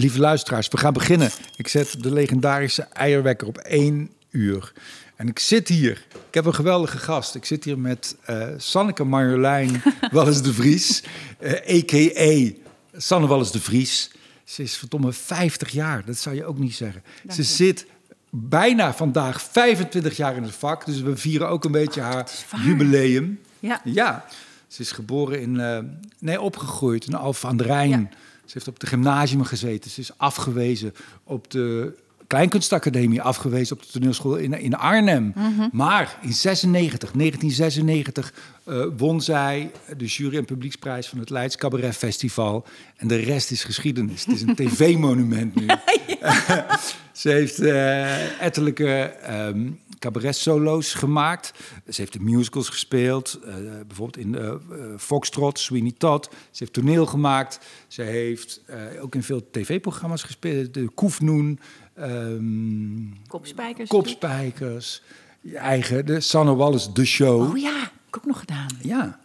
lieve luisteraars, we gaan beginnen. Ik zet de legendarische eierwekker op één uur. En ik zit hier. Ik heb een geweldige gast. Ik zit hier met uh, Sanneke Marjolein Wallis de Vries, uh, a.k.a. Sanne Wallis de Vries. Ze is verdomme 50 jaar, dat zou je ook niet zeggen. Ze zit bijna vandaag 25 jaar in het vak. Dus we vieren ook een beetje haar jubileum. Ja. ja. Ze is geboren in, uh, nee, opgegroeid in Alphen aan de Rijn. Ze heeft op de gymnasium gezeten. Ze is afgewezen op de Kleinkunstacademie, afgewezen op de toneelschool in, in Arnhem. Mhm. Maar in 96, 1996 uh, won zij de jury- en publieksprijs van het Leids Cabaret Festival. En de rest is geschiedenis. Het is een tv-monument nu. Ze heeft uh, ettelijke um, cabaret-solo's gemaakt. Ze heeft de musicals gespeeld, uh, bijvoorbeeld in uh, Foxtrot, Sweeney Todd. Ze heeft toneel gemaakt. Ze heeft ook in veel tv-programma's gespeeld. De Koefnoen. Um, Kopspijkers. Kopspijkers. Je eigen, de Sanne Wallis, de show. Oh ja, heb ik ook nog gedaan. Ja,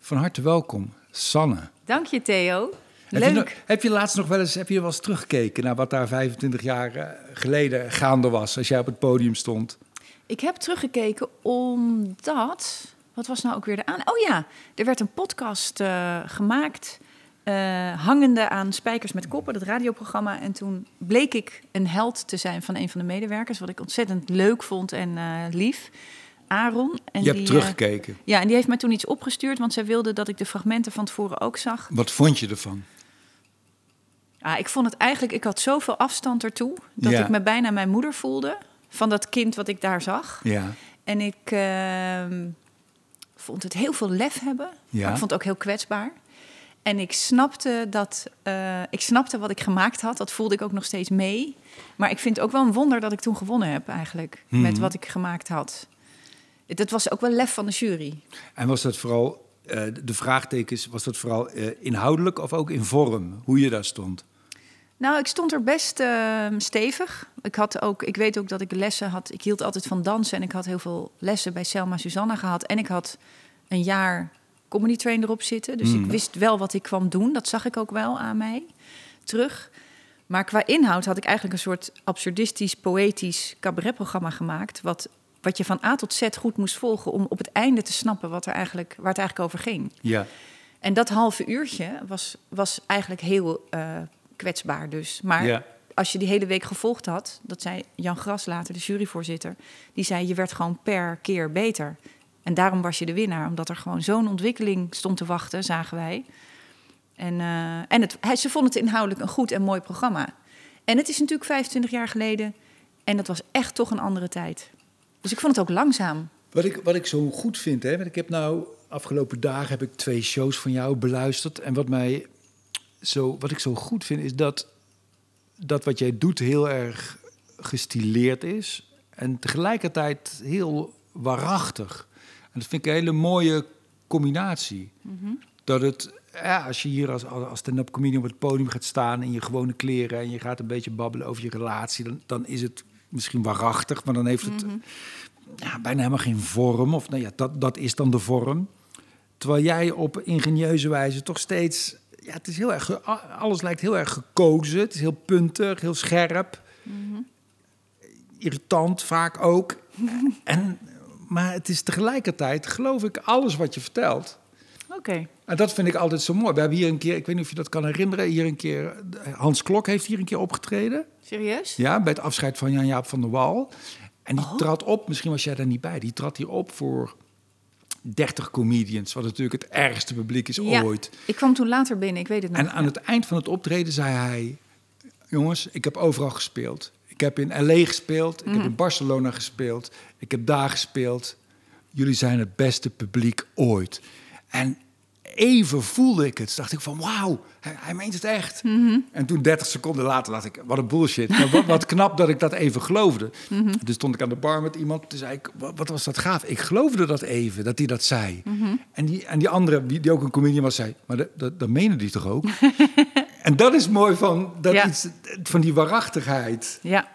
van harte welkom, Sanne. Dank je, Theo. Heb je, nog, heb je, laatst nog wel eens, heb je wel eens teruggekeken naar wat daar 25 jaar geleden gaande was, als jij op het podium stond? Ik heb teruggekeken omdat. Wat was nou ook weer de aan? Oh ja, er werd een podcast uh, gemaakt. Uh, hangende aan Spijkers met Koppen, dat radioprogramma. En toen bleek ik een held te zijn van een van de medewerkers. Wat ik ontzettend leuk vond en uh, lief. Aaron. En Je hebt die, teruggekeken. ja, en die heeft mij toen iets opgestuurd, want zij wilde dat ik de fragmenten van tevoren ook zag. Wat vond je ervan? Ah, ik vond het eigenlijk, ik had zoveel afstand ertoe dat Ja. ik me bijna mijn moeder voelde van dat kind wat ik daar zag. Ja. En ik ehm, vond het heel veel lef hebben. Ja. Maar ik vond het ook heel kwetsbaar. En ik snapte dat, eh, ik snapte wat ik gemaakt had. Dat voelde ik ook nog steeds mee. Maar ik vind het ook wel een wonder dat ik toen gewonnen heb eigenlijk Mhm. met wat ik gemaakt had. Dat was ook wel lef van de jury. En was dat vooral, eh, de vraagtekens, was dat vooral eh, inhoudelijk of ook in vorm, hoe je daar stond? Nou, ik stond er best eh, stevig. Ik, had ook, ik weet ook dat ik lessen had. Ik hield altijd van dansen en ik had heel veel lessen bij Selma Susanna gehad. En ik had een jaar comedy train erop zitten. Dus Mm. ik wist wel wat ik kwam doen. Dat zag ik ook wel aan mij terug. Maar qua inhoud had ik eigenlijk een soort absurdistisch, poëtisch cabaretprogramma gemaakt. Wat, wat je van A tot Z goed moest volgen om op het einde te snappen wat er eigenlijk, waar het eigenlijk over ging. Ja. En dat halve uurtje was, was eigenlijk heel eh, kwetsbaar dus. Maar ja. als je die hele week gevolgd had, dat zei Jan Gras later, de juryvoorzitter, die zei je werd gewoon per keer beter. En daarom was je de winnaar, omdat er gewoon zo'n ontwikkeling stond te wachten, zagen wij. En, eh, en het, hij, ze vonden het inhoudelijk een goed en mooi programma. En het is natuurlijk 25 jaar geleden en dat was echt toch een andere tijd. Dus ik vond het ook langzaam. Wat ik, wat ik zo goed vind, hè, want ik heb nou afgelopen dagen heb ik twee shows van jou beluisterd. En wat, mij zo, wat ik zo goed vind, is dat, dat wat jij doet heel erg gestileerd is. En tegelijkertijd heel waarachtig. En dat vind ik een hele mooie combinatie. Dat het, ja, als je hier als, als stand-up comedian op het podium gaat staan in je gewone kleren en je gaat een beetje babbelen over je relatie, dan, dan is het misschien waarachtig, maar dan heeft het ja, bijna helemaal geen vorm. Of nou ja, dat, dat is dan de vorm. Terwijl jij op ingenieuze wijze toch steeds. Ja, het is heel erg. Alles lijkt heel erg gekozen. Het is heel puntig, heel scherp. Irritant vaak ook. en, maar het is tegelijkertijd, geloof ik, alles wat je vertelt. Oké. En dat vind ik altijd zo mooi. We hebben hier een keer, ik weet niet of je dat kan herinneren, hier een keer. Hans Klok heeft hier een keer opgetreden. Serieus? Ja, bij het afscheid van Jan-Jaap van der Wal. En die Oh. trad op, misschien was jij daar niet bij, die trad hier op voor 30 comedians, wat natuurlijk het ergste publiek is Ja. ooit. Ik kwam toen later binnen, ik weet het nog. En aan het eind van het optreden zei hij: Jongens, ik heb overal gespeeld. Ik heb in LA gespeeld, ik Mhm. heb in Barcelona gespeeld, ik heb daar gespeeld. Jullie zijn het beste publiek ooit. En even voelde ik het. Dacht ik van, wauw, hij, hij meent het echt. Mhm. En toen 30 seconden later dacht ik, wat een bullshit. Maar wat, wat knap dat ik dat even geloofde. Dus stond ik aan de bar met iemand. Toen zei ik, wat, wat was dat gaaf. Ik geloofde dat even, dat hij dat zei. Mhm. En, die, en die andere, die, die ook een comedian was, zei... maar dat, dat, dat meende die toch ook? en dat is mooi van, dat Ja. iets, van die waarachtigheid. Ja.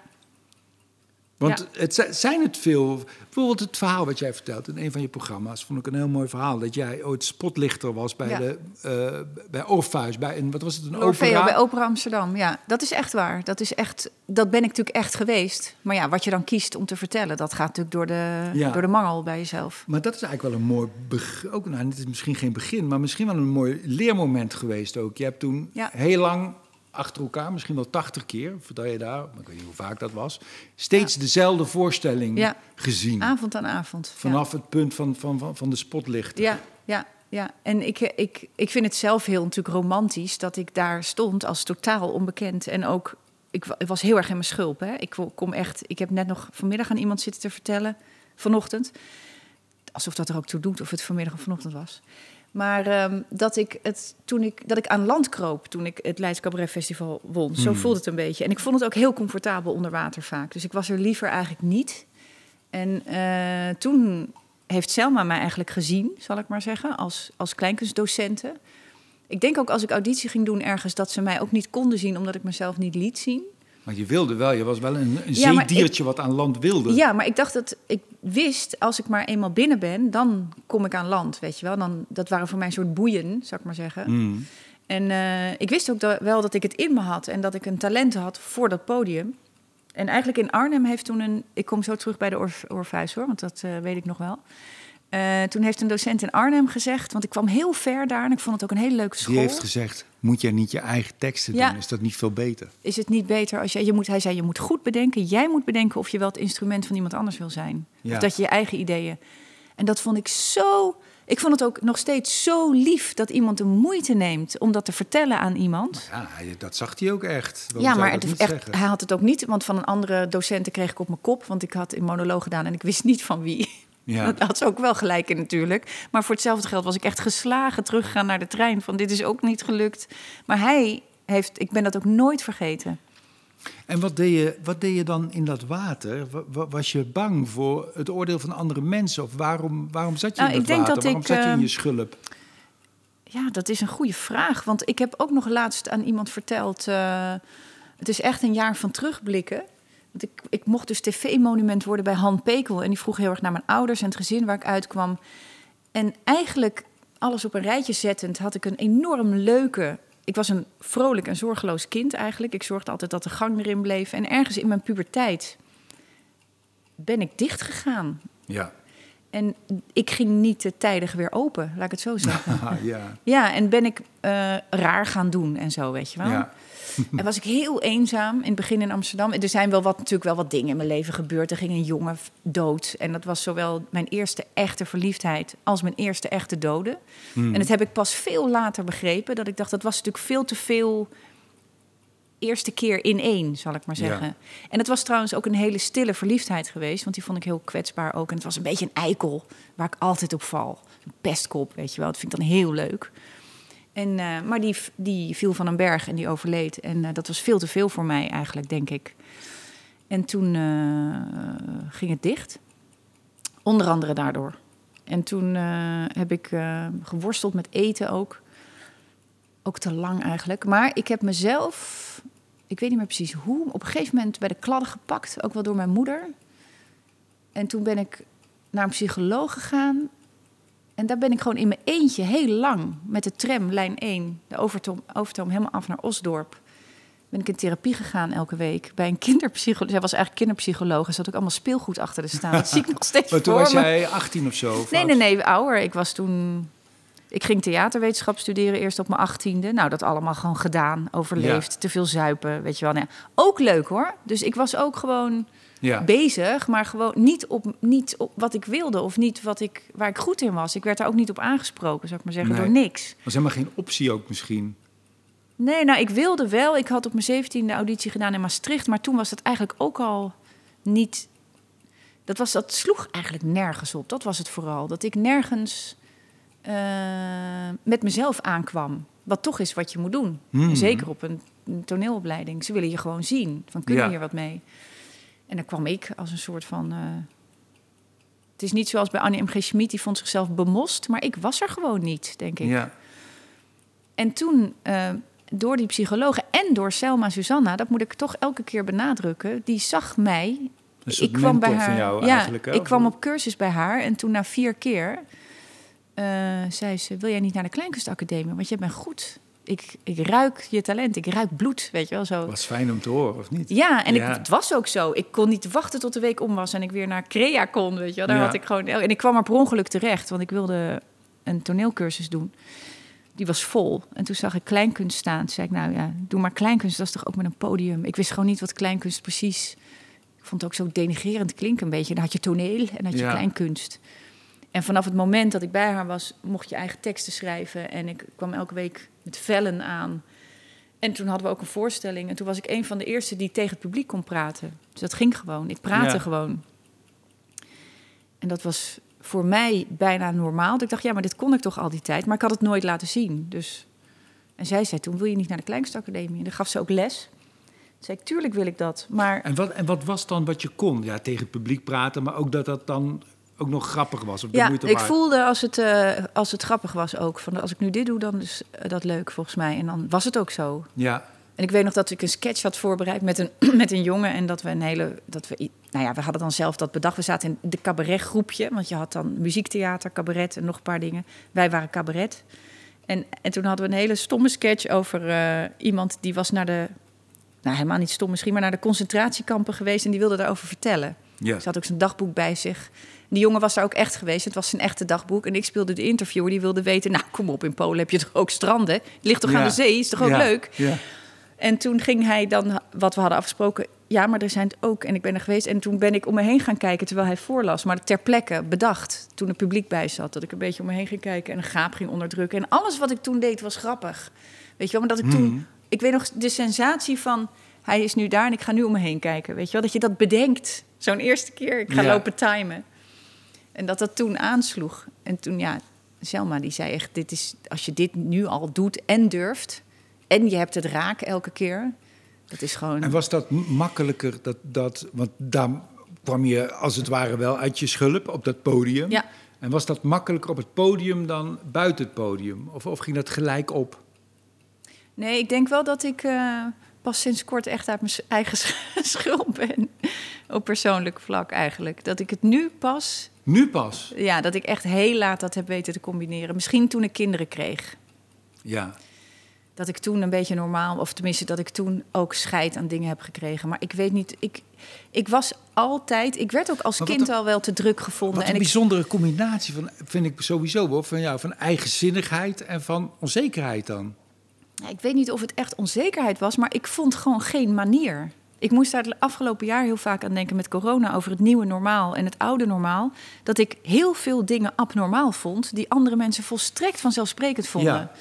Want het, zi- zijn het veel... Bijvoorbeeld het verhaal wat jij vertelt in een van je programma's... vond ik een heel mooi verhaal. Dat jij ooit spotlichter was bij, Ja. de, eh, bij Orpheus. Bij een, wat was het, een Orfeo opera? bij Opera Amsterdam. Ja, dat is echt waar. Dat, is echt, dat ben ik natuurlijk echt geweest. Maar ja, wat je dan kiest om te vertellen... dat gaat natuurlijk door de, Ja. door de mangel bij jezelf. Maar dat is eigenlijk wel een mooi... Ook, nou, het is misschien geen begin... maar misschien wel een mooi leermoment geweest ook. Je hebt toen Ja. heel lang achter elkaar... misschien wel tachtig keer, vertel je daar... maar ik weet niet hoe vaak dat was... steeds dezelfde voorstelling Ja. gezien. Avond aan avond. Ja. Vanaf het punt van, van, van, van de spotlicht. Ja, ja, ja. En ik, ik, ik vind het zelf heel natuurlijk romantisch dat ik daar stond als totaal onbekend. En ook, ik, ik was heel erg in mijn schulp. Hè. Ik kom echt, ik heb net nog vanmiddag aan iemand zitten te vertellen, vanochtend. Alsof dat er ook toe doet of het vanmiddag of vanochtend was. Maar ehm, dat, ik het, toen ik, dat ik aan land kroop toen ik het Leids Cabaret Festival won. Zo Hmm. voelde het een beetje. En ik vond het ook heel comfortabel onder water vaak. Dus ik was er liever eigenlijk niet. En eh, toen heeft Selma mij eigenlijk gezien, zal ik maar zeggen, als, als kleinkunstdocente. Ik denk ook als ik auditie ging doen ergens dat ze mij ook niet konden zien omdat ik mezelf niet liet zien. Maar je wilde wel, je was wel een, een Ja, zeediertje wat aan land wilde. Ja, maar ik dacht dat ik wist als ik maar eenmaal binnen ben, dan kom ik aan land, weet je wel. Dan, dat waren voor mij een soort boeien, zou ik maar zeggen. Mm. En eh, ik wist ook wel dat ik het in me had en dat ik een talent had voor dat podium. En eigenlijk in Arnhem heeft toen een... Ik kom zo terug bij de Orf- Orpheus hoor, want dat eh, weet ik nog wel. Eh, toen heeft een docent in Arnhem gezegd... want ik kwam heel ver daar en ik vond het ook een hele leuke school. Die heeft gezegd, moet jij niet je eigen teksten Ja. doen? Is dat niet veel beter? Is het niet beter als je... je moet, hij zei, je moet goed bedenken. Jij moet bedenken of je wel het instrument van iemand anders wil zijn. Ja. Of dat je je eigen ideeën... En dat vond ik zo... Ik vond het ook nog steeds zo lief dat iemand de moeite neemt... om dat te vertellen aan iemand. Ja, dat zag hij ook echt. Waarom ja, maar het, echt, zeggen? hij had het ook niet, want van een andere docenten kreeg ik op mijn kop, want ik had een monoloog gedaan en ik wist niet van wie. Ja. Dat had ze ook wel gelijk in natuurlijk. Maar voor hetzelfde geld was ik echt geslagen teruggegaan naar de trein van dit is ook niet gelukt. Maar hij heeft, ik ben dat ook nooit vergeten. En wat deed, je, wat deed je dan in dat water? Wa- wa- Was je bang voor het oordeel van andere mensen? Of waarom, waarom zat je Nou, in dat water? dat waarom ik, zat je in eh, je schulp? Ja, dat is een goede vraag. Want ik heb ook nog laatst aan iemand verteld. eh, het is echt een jaar van terugblikken. Want ik, ik mocht dus tv-monument worden bij Han Pekel. En die vroeg heel erg naar mijn ouders en het gezin waar ik uitkwam. En eigenlijk alles op een rijtje zettend had ik een enorm leuke. Ik was een vrolijk en zorgeloos kind eigenlijk. Ik zorgde altijd dat de gang erin bleef. En ergens in mijn puberteit ben ik dicht gegaan. Ja. En ik ging niet te tijdig weer open, laat ik het zo zeggen. Ja. Ja, en ben ik eh, raar gaan doen en zo, weet je wel. ja. En was ik heel eenzaam in het begin in Amsterdam. Er zijn wel wat, natuurlijk wel wat dingen in mijn leven gebeurd. Er ging een jongen dood. En dat was zowel mijn eerste echte verliefdheid als mijn eerste echte dode. Hmm. En dat heb ik pas veel later begrepen. Dat ik dacht, dat was natuurlijk veel te veel eerste keer in één, zal ik maar Ja. zeggen. En het was trouwens ook een hele stille verliefdheid geweest. Want die vond ik heel kwetsbaar ook. En het was een beetje een eikel waar ik altijd op val. Een pestkop, weet je wel. Dat vind ik dan heel leuk. En, eh, maar die, die viel van een berg en die overleed. En eh, dat was veel te veel voor mij eigenlijk, denk ik. En toen eh, ging het dicht. Onder andere daardoor. En toen heb ik geworsteld met eten ook. Ook te lang eigenlijk. Maar ik heb mezelf, ik weet niet meer precies hoe, op een gegeven moment bij de kladden gepakt. Ook wel door mijn moeder. En toen ben ik naar een psycholoog gegaan. En daar ben ik gewoon in mijn eentje heel lang met de tram, lijn 1, de overtoom, overtoom helemaal af naar Osdorp. Ben ik in therapie gegaan elke week bij een kinderpsycholoog. Zij was eigenlijk kinderpsycholoog. Er zat ook allemaal speelgoed achter te staan. Dat zie ik nog steeds Maar toen voor was me. jij 18 of zo? of Nee, nee, nee, ouder. Ik was toen... Ik ging theaterwetenschap studeren eerst op mijn achttiende. Nou, dat allemaal gewoon gedaan, overleefd. Te veel zuipen, weet je wel. Nou, ja, ook leuk hoor. Dus ik was ook gewoon Ja. bezig, maar gewoon niet op, niet op wat ik wilde of niet wat ik, waar ik goed in was. Ik werd daar ook niet op aangesproken, zou ik maar zeggen, Nee. door niks. was helemaal geen optie ook misschien. Nee, nou, ik wilde wel. Ik had op mijn zeventiende auditie gedaan in Maastricht, maar toen was dat eigenlijk ook al niet. Dat, was, dat sloeg eigenlijk nergens op. Dat was het vooral. Dat ik nergens eh, met mezelf aankwam. Wat toch is wat je moet doen. Hmm. Zeker op een, een toneelopleiding. Ze willen je gewoon zien. Van kun je Ja. hier wat mee? En dan kwam ik als een soort van. eh, het is niet zoals bij Annie M. G. Schmid, die vond zichzelf bemost. Maar ik was er gewoon niet, denk ik. Ja. En toen, eh, door die psychologen en door Selma Susanna, dat moet ik toch elke keer benadrukken, die zag mij soort ik kwam bij haar. van jou ja, hè? ik kwam op cursus bij haar en toen na vier keer eh, zei ze: Wil jij niet naar de Kleinkunstacademie? Want jij bent goed. Ik, ik ruik je talent, ik ruik bloed, weet je wel zo. Was fijn om te horen, of niet? Ja, en Ja. Ik, het was ook zo. Ik kon niet wachten tot de week om was en ik weer naar Crea kon, weet je wel. Daar Ja. had ik gewoon... En ik kwam er per ongeluk terecht, want ik wilde een toneelcursus doen. Die was vol. En toen zag ik kleinkunst staan. Toen zei ik, nou ja, doe maar kleinkunst. Dat is toch ook met een podium? Ik wist gewoon niet wat kleinkunst precies... Ik vond het ook zo denigerend klinken een beetje. Dan had je toneel en dan had je Ja. kleinkunst. En vanaf het moment dat ik bij haar was, mocht je eigen teksten schrijven. En ik kwam elke week met vellen aan. En toen hadden we ook een voorstelling. En toen was ik een van de eerste die tegen het publiek kon praten. Dus dat ging gewoon. Ik praatte Ja. gewoon. En dat was voor mij bijna normaal. Dat ik dacht, ja, maar dit kon ik toch al die tijd. Maar ik had het nooit laten zien. Dus... En zij zei toen, wil je niet naar de Kleinkunstacademie? En dan gaf ze ook les. Zei ik, tuurlijk wil ik dat. Maar En wat, en wat was dan wat je kon? Ja, tegen het publiek praten, maar ook dat dat dan ook nog grappig was. Of de ja, moeite ik waard. voelde als het, eh, als het grappig was ook. Van, als ik nu dit doe, dan is eh, dat leuk volgens mij. En dan was het ook zo. Ja, En ik weet nog dat ik een sketch had voorbereid met een, met een jongen. En dat we een hele. Dat we, nou ja, we hadden dan zelf dat bedacht. We zaten in de cabaretgroepje. Want je had dan muziektheater, cabaret en nog een paar dingen. Wij waren cabaret. En, en toen hadden we een hele stomme sketch over eh, iemand die was naar de. Nou, helemaal niet stom misschien, maar naar de concentratiekampen geweest. En die wilde daarover vertellen. ja. Ze had ook zijn dagboek bij zich. Die jongen was daar ook echt geweest. Het was zijn echte dagboek. En ik speelde de interviewer. Die wilde weten, nou kom op, in Polen heb je toch ook stranden? Het ligt toch Ja. aan de zee? Is toch ook Ja, leuk? Ja. En toen ging hij dan, wat we hadden afgesproken... ja, maar er zijn het ook. En ik ben er geweest. En toen ben ik om me heen gaan kijken terwijl hij voorlas. Maar ter plekke bedacht, toen het publiek bij zat... dat ik een beetje om me heen ging kijken en een gaap ging onderdrukken. En alles wat ik toen deed was grappig. Weet je wel, maar dat ik toen... Ik weet nog de sensatie van... hij is nu daar en ik ga nu om me heen kijken. Weet je wel, dat je dat bedenkt. Zo'n eerste keer, ik ga Ja. lopen timen. En dat dat toen aansloeg. En toen, ja, Selma die zei echt... Dit is, als je dit nu al doet en durft... en je hebt het raak elke keer... dat is gewoon... En was dat makkelijker? Dat, dat, want daar kwam je als het ware wel uit je schulp op dat podium. Ja. En was dat makkelijker op het podium dan buiten het podium? Of, of ging dat gelijk op? Nee, ik denk wel dat ik eh, pas sinds kort echt uit mijn eigen sch- schuld ben. Op persoonlijk vlak eigenlijk. Dat ik het nu pas... Nu pas? Ja, dat ik echt heel laat dat heb weten te combineren. Misschien toen ik kinderen kreeg. Ja. dat ik toen een beetje normaal, of tenminste dat ik toen ook scheid aan dingen heb gekregen. Maar ik weet niet, ik, ik was altijd, ik werd ook als kind een- al wel te druk gevonden. Wat een En ik, bijzondere combinatie van, vind ik sowieso hoor, van, ja, van eigenzinnigheid en van onzekerheid dan. Ik weet niet of het echt onzekerheid was, maar ik vond gewoon geen manier. Ik moest daar het afgelopen jaar heel vaak aan denken met corona over het nieuwe normaal en het oude normaal. Dat ik heel veel dingen abnormaal vond die andere mensen volstrekt vanzelfsprekend vonden. Ja.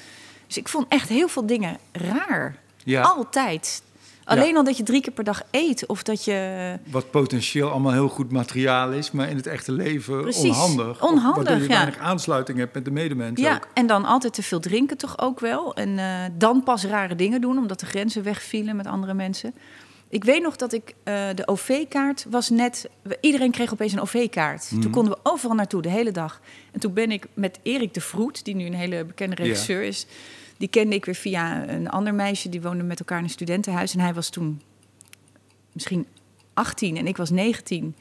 Dus ik vond echt heel veel dingen raar. Ja. Altijd. Alleen al dat je drie keer per dag eet of dat je Wat potentieel allemaal heel goed materiaal is, maar in het echte leven Precies, onhandig. onhandig, Waardoor je ja. weinig aansluiting hebt met de medemens Ja, ook. en dan altijd te veel drinken toch ook wel. En eh, dan pas rare dingen doen, omdat de grenzen wegvielen met andere mensen. Ik weet nog dat ik eh, de OV-kaart was net... Iedereen kreeg opeens een OV-kaart. Mhm. Toen konden we overal naartoe, de hele dag. En toen ben ik met Erik de Vroet, die nu een hele bekende regisseur is... die kende ik weer via een ander meisje. Die woonde met elkaar in een studentenhuis. En hij was toen misschien 18 en ik was 19.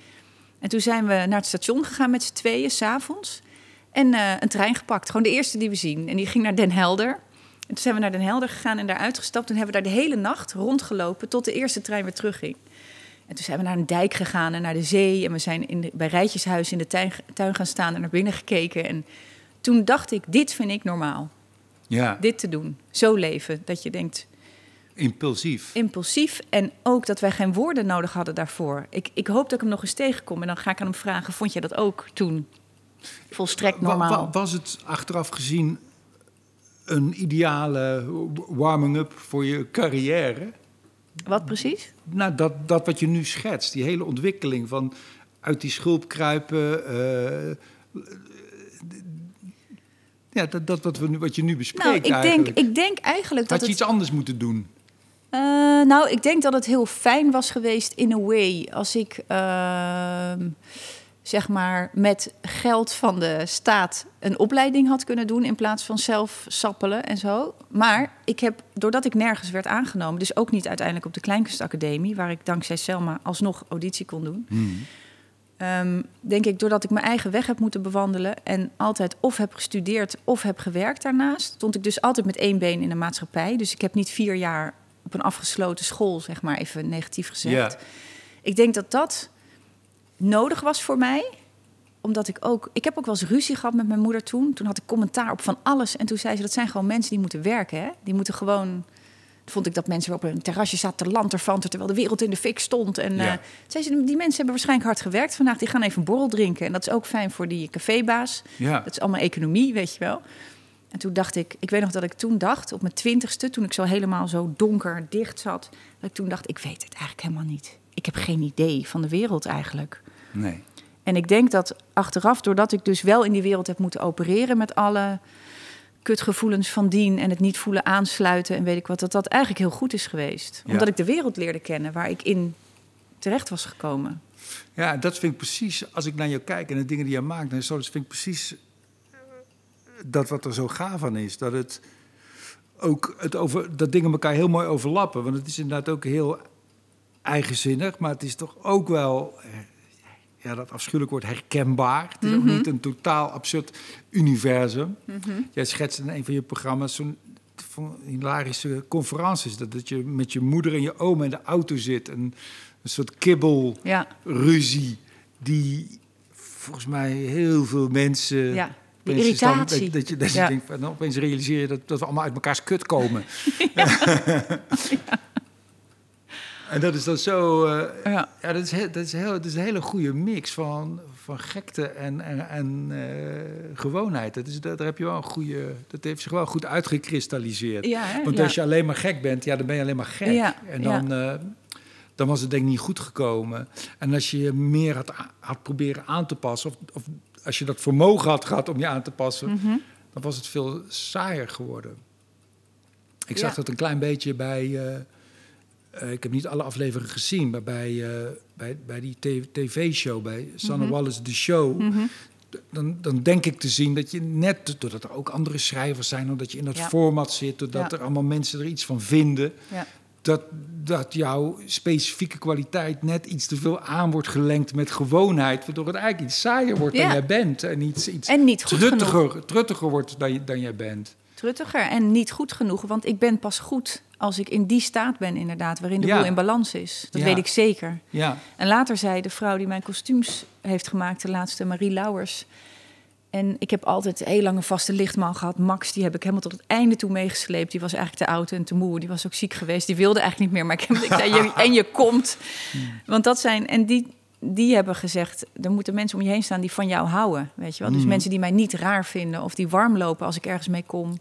En toen zijn we naar het station gegaan met z'n tweeën, s'avonds. En eh, een trein gepakt, gewoon de eerste die we zien. En die ging naar Den Helder. En toen zijn we naar Den Helder gegaan en daar uitgestapt. En hebben we daar de hele nacht rondgelopen tot de eerste trein weer terugging. En toen zijn we naar een dijk gegaan en naar de zee. En we zijn in de, bij Rijtjeshuis in de tuin, tuin gaan staan en naar binnen gekeken. En toen dacht ik, dit vind ik normaal. Ja, Dit te doen, zo leven. Dat je denkt, impulsief. impulsief. En ook dat wij geen woorden nodig hadden daarvoor. Ik, ik hoop dat ik hem nog eens tegenkom. En dan ga ik aan hem vragen, vond jij dat ook toen? Volstrekt normaal. wa- was het achteraf gezien een ideale warming-up voor je carrière? Wat precies? Nou, dat, dat wat je nu schetst, die hele ontwikkeling van uit die schulp kruipen. eh, ja, dat, dat wat, we, nu- wat je nu bespreekt Nou, ik denk, eigenlijk. ik denk eigenlijk dat Had je het... iets anders moeten doen? Eh, nou, ik denk dat het heel fijn was geweest in a way als ik ehm, zeg maar, met geld van de staat een opleiding had kunnen doen in plaats van zelf sappelen en zo. Maar ik heb, doordat ik nergens werd aangenomen, dus ook niet uiteindelijk op de Kleinkunstacademie, waar ik dankzij Selma alsnog auditie kon doen. Ehm, denk ik, doordat ik mijn eigen weg heb moeten bewandelen en altijd of heb gestudeerd of heb gewerkt daarnaast, stond ik dus altijd met één been in de maatschappij. Dus ik heb niet vier jaar op een afgesloten school, zeg maar even negatief gezegd. Ik denk dat dat nodig was voor mij omdat ik ook... Ik heb ook wel eens ruzie gehad met mijn moeder toen. Toen had ik commentaar op van alles. En toen zei ze, dat zijn gewoon mensen die moeten werken. Hè? Die moeten gewoon... Toen vond ik dat mensen op een terrasje zaten te lanterfanten... terwijl de wereld in de fik stond. En Ja. eh, zei ze, die mensen hebben waarschijnlijk hard gewerkt vandaag. Die gaan even een borrel drinken. En dat is ook fijn voor die cafébaas. Ja. Dat is allemaal economie, weet je wel. En toen dacht ik, ik weet nog dat ik toen dacht, op mijn twintigste, toen ik zo helemaal zo donker dicht zat, dat ik toen dacht, ik weet het eigenlijk helemaal niet. Ik heb geen idee van de wereld eigenlijk. Nee. En ik denk dat achteraf, doordat ik dus wel in die wereld heb moeten opereren met alle kutgevoelens van dien en het niet voelen aansluiten en weet ik wat, dat dat eigenlijk heel goed is geweest. Ja. Omdat ik de wereld leerde kennen waar ik in terecht was gekomen. Ja, dat vind ik precies, als ik naar jou kijk en de dingen die je maakt en zo, dat vind ik precies dat wat er zo gaaf aan is. Dat het ook het over, dat dingen elkaar heel mooi overlappen. Want het is inderdaad ook heel eigenzinnig, maar het is toch ook wel, ja, dat afschuwelijk woord herkenbaar. Het is ook niet een totaal absurd universum. Jij schetst in een van je programma's zo'n hilarische conferences. Dat, dat je met je moeder en je oom in de auto zit. En een soort kibbel Ja, ruzie die volgens mij heel veel mensen. ja. De dan- irritatie. dat, je, dat je Ja. denkt, van, nou, opeens realiseer je dat, dat we allemaal uit mekaars kut komen. en dat is dan zo. eh, Ja. ja, dat is, heel, dat, is heel, dat is een hele goede mix van, van gekte en, en, en eh, gewoonheid. Dat is, dat, daar heb je wel een goede. Dat heeft zich wel goed uitgekristalliseerd. Ja, hè? Want Ja. als je alleen maar gek bent, ja, dan ben je alleen maar gek. Ja, En dan, eh, dan was het denk ik niet goed gekomen. En als je je meer had, had proberen aan te passen, of, of als je dat vermogen had gehad om je aan te passen, Mhm. dan was het veel saaier geworden. Ik zag dat een klein beetje bij. Eh, ik heb niet alle afleveringen gezien, maar bij, eh, bij, bij die tv-show, bij Sanne Mhm. Wallace The Show. d- Dan, dan denk ik te zien dat je net, doordat er ook andere schrijvers zijn, omdat je in dat Ja. format zit, doordat Ja. er allemaal mensen er iets van vinden, Ja. dat, dat jouw specifieke kwaliteit net iets te veel aan wordt gelengd met gewoonheid, waardoor het eigenlijk iets saaier wordt dan jij bent. En iets, iets En niet truttiger, truttiger wordt dan, dan jij bent. truttiger en niet goed genoeg. Want ik ben pas goed als ik in die staat ben, inderdaad, waarin de Ja. boel in balans is. Dat Ja. weet ik zeker. Ja, En later zei de vrouw die mijn kostuums heeft gemaakt, de laatste Marie Lauwers. En ik heb altijd een heel lange vaste lichtman gehad. Max, die heb ik helemaal tot het einde toe meegesleept. Die was eigenlijk te oud en te moe. Die was ook ziek geweest. Die wilde eigenlijk niet meer. Maar ik, heb, ik zei, en je komt. Want dat zijn... En die, die hebben gezegd, er moeten mensen om je heen staan die van jou houden. Weet je wel? Dus Mhm. mensen die mij niet raar vinden of die warm lopen als ik ergens mee kom.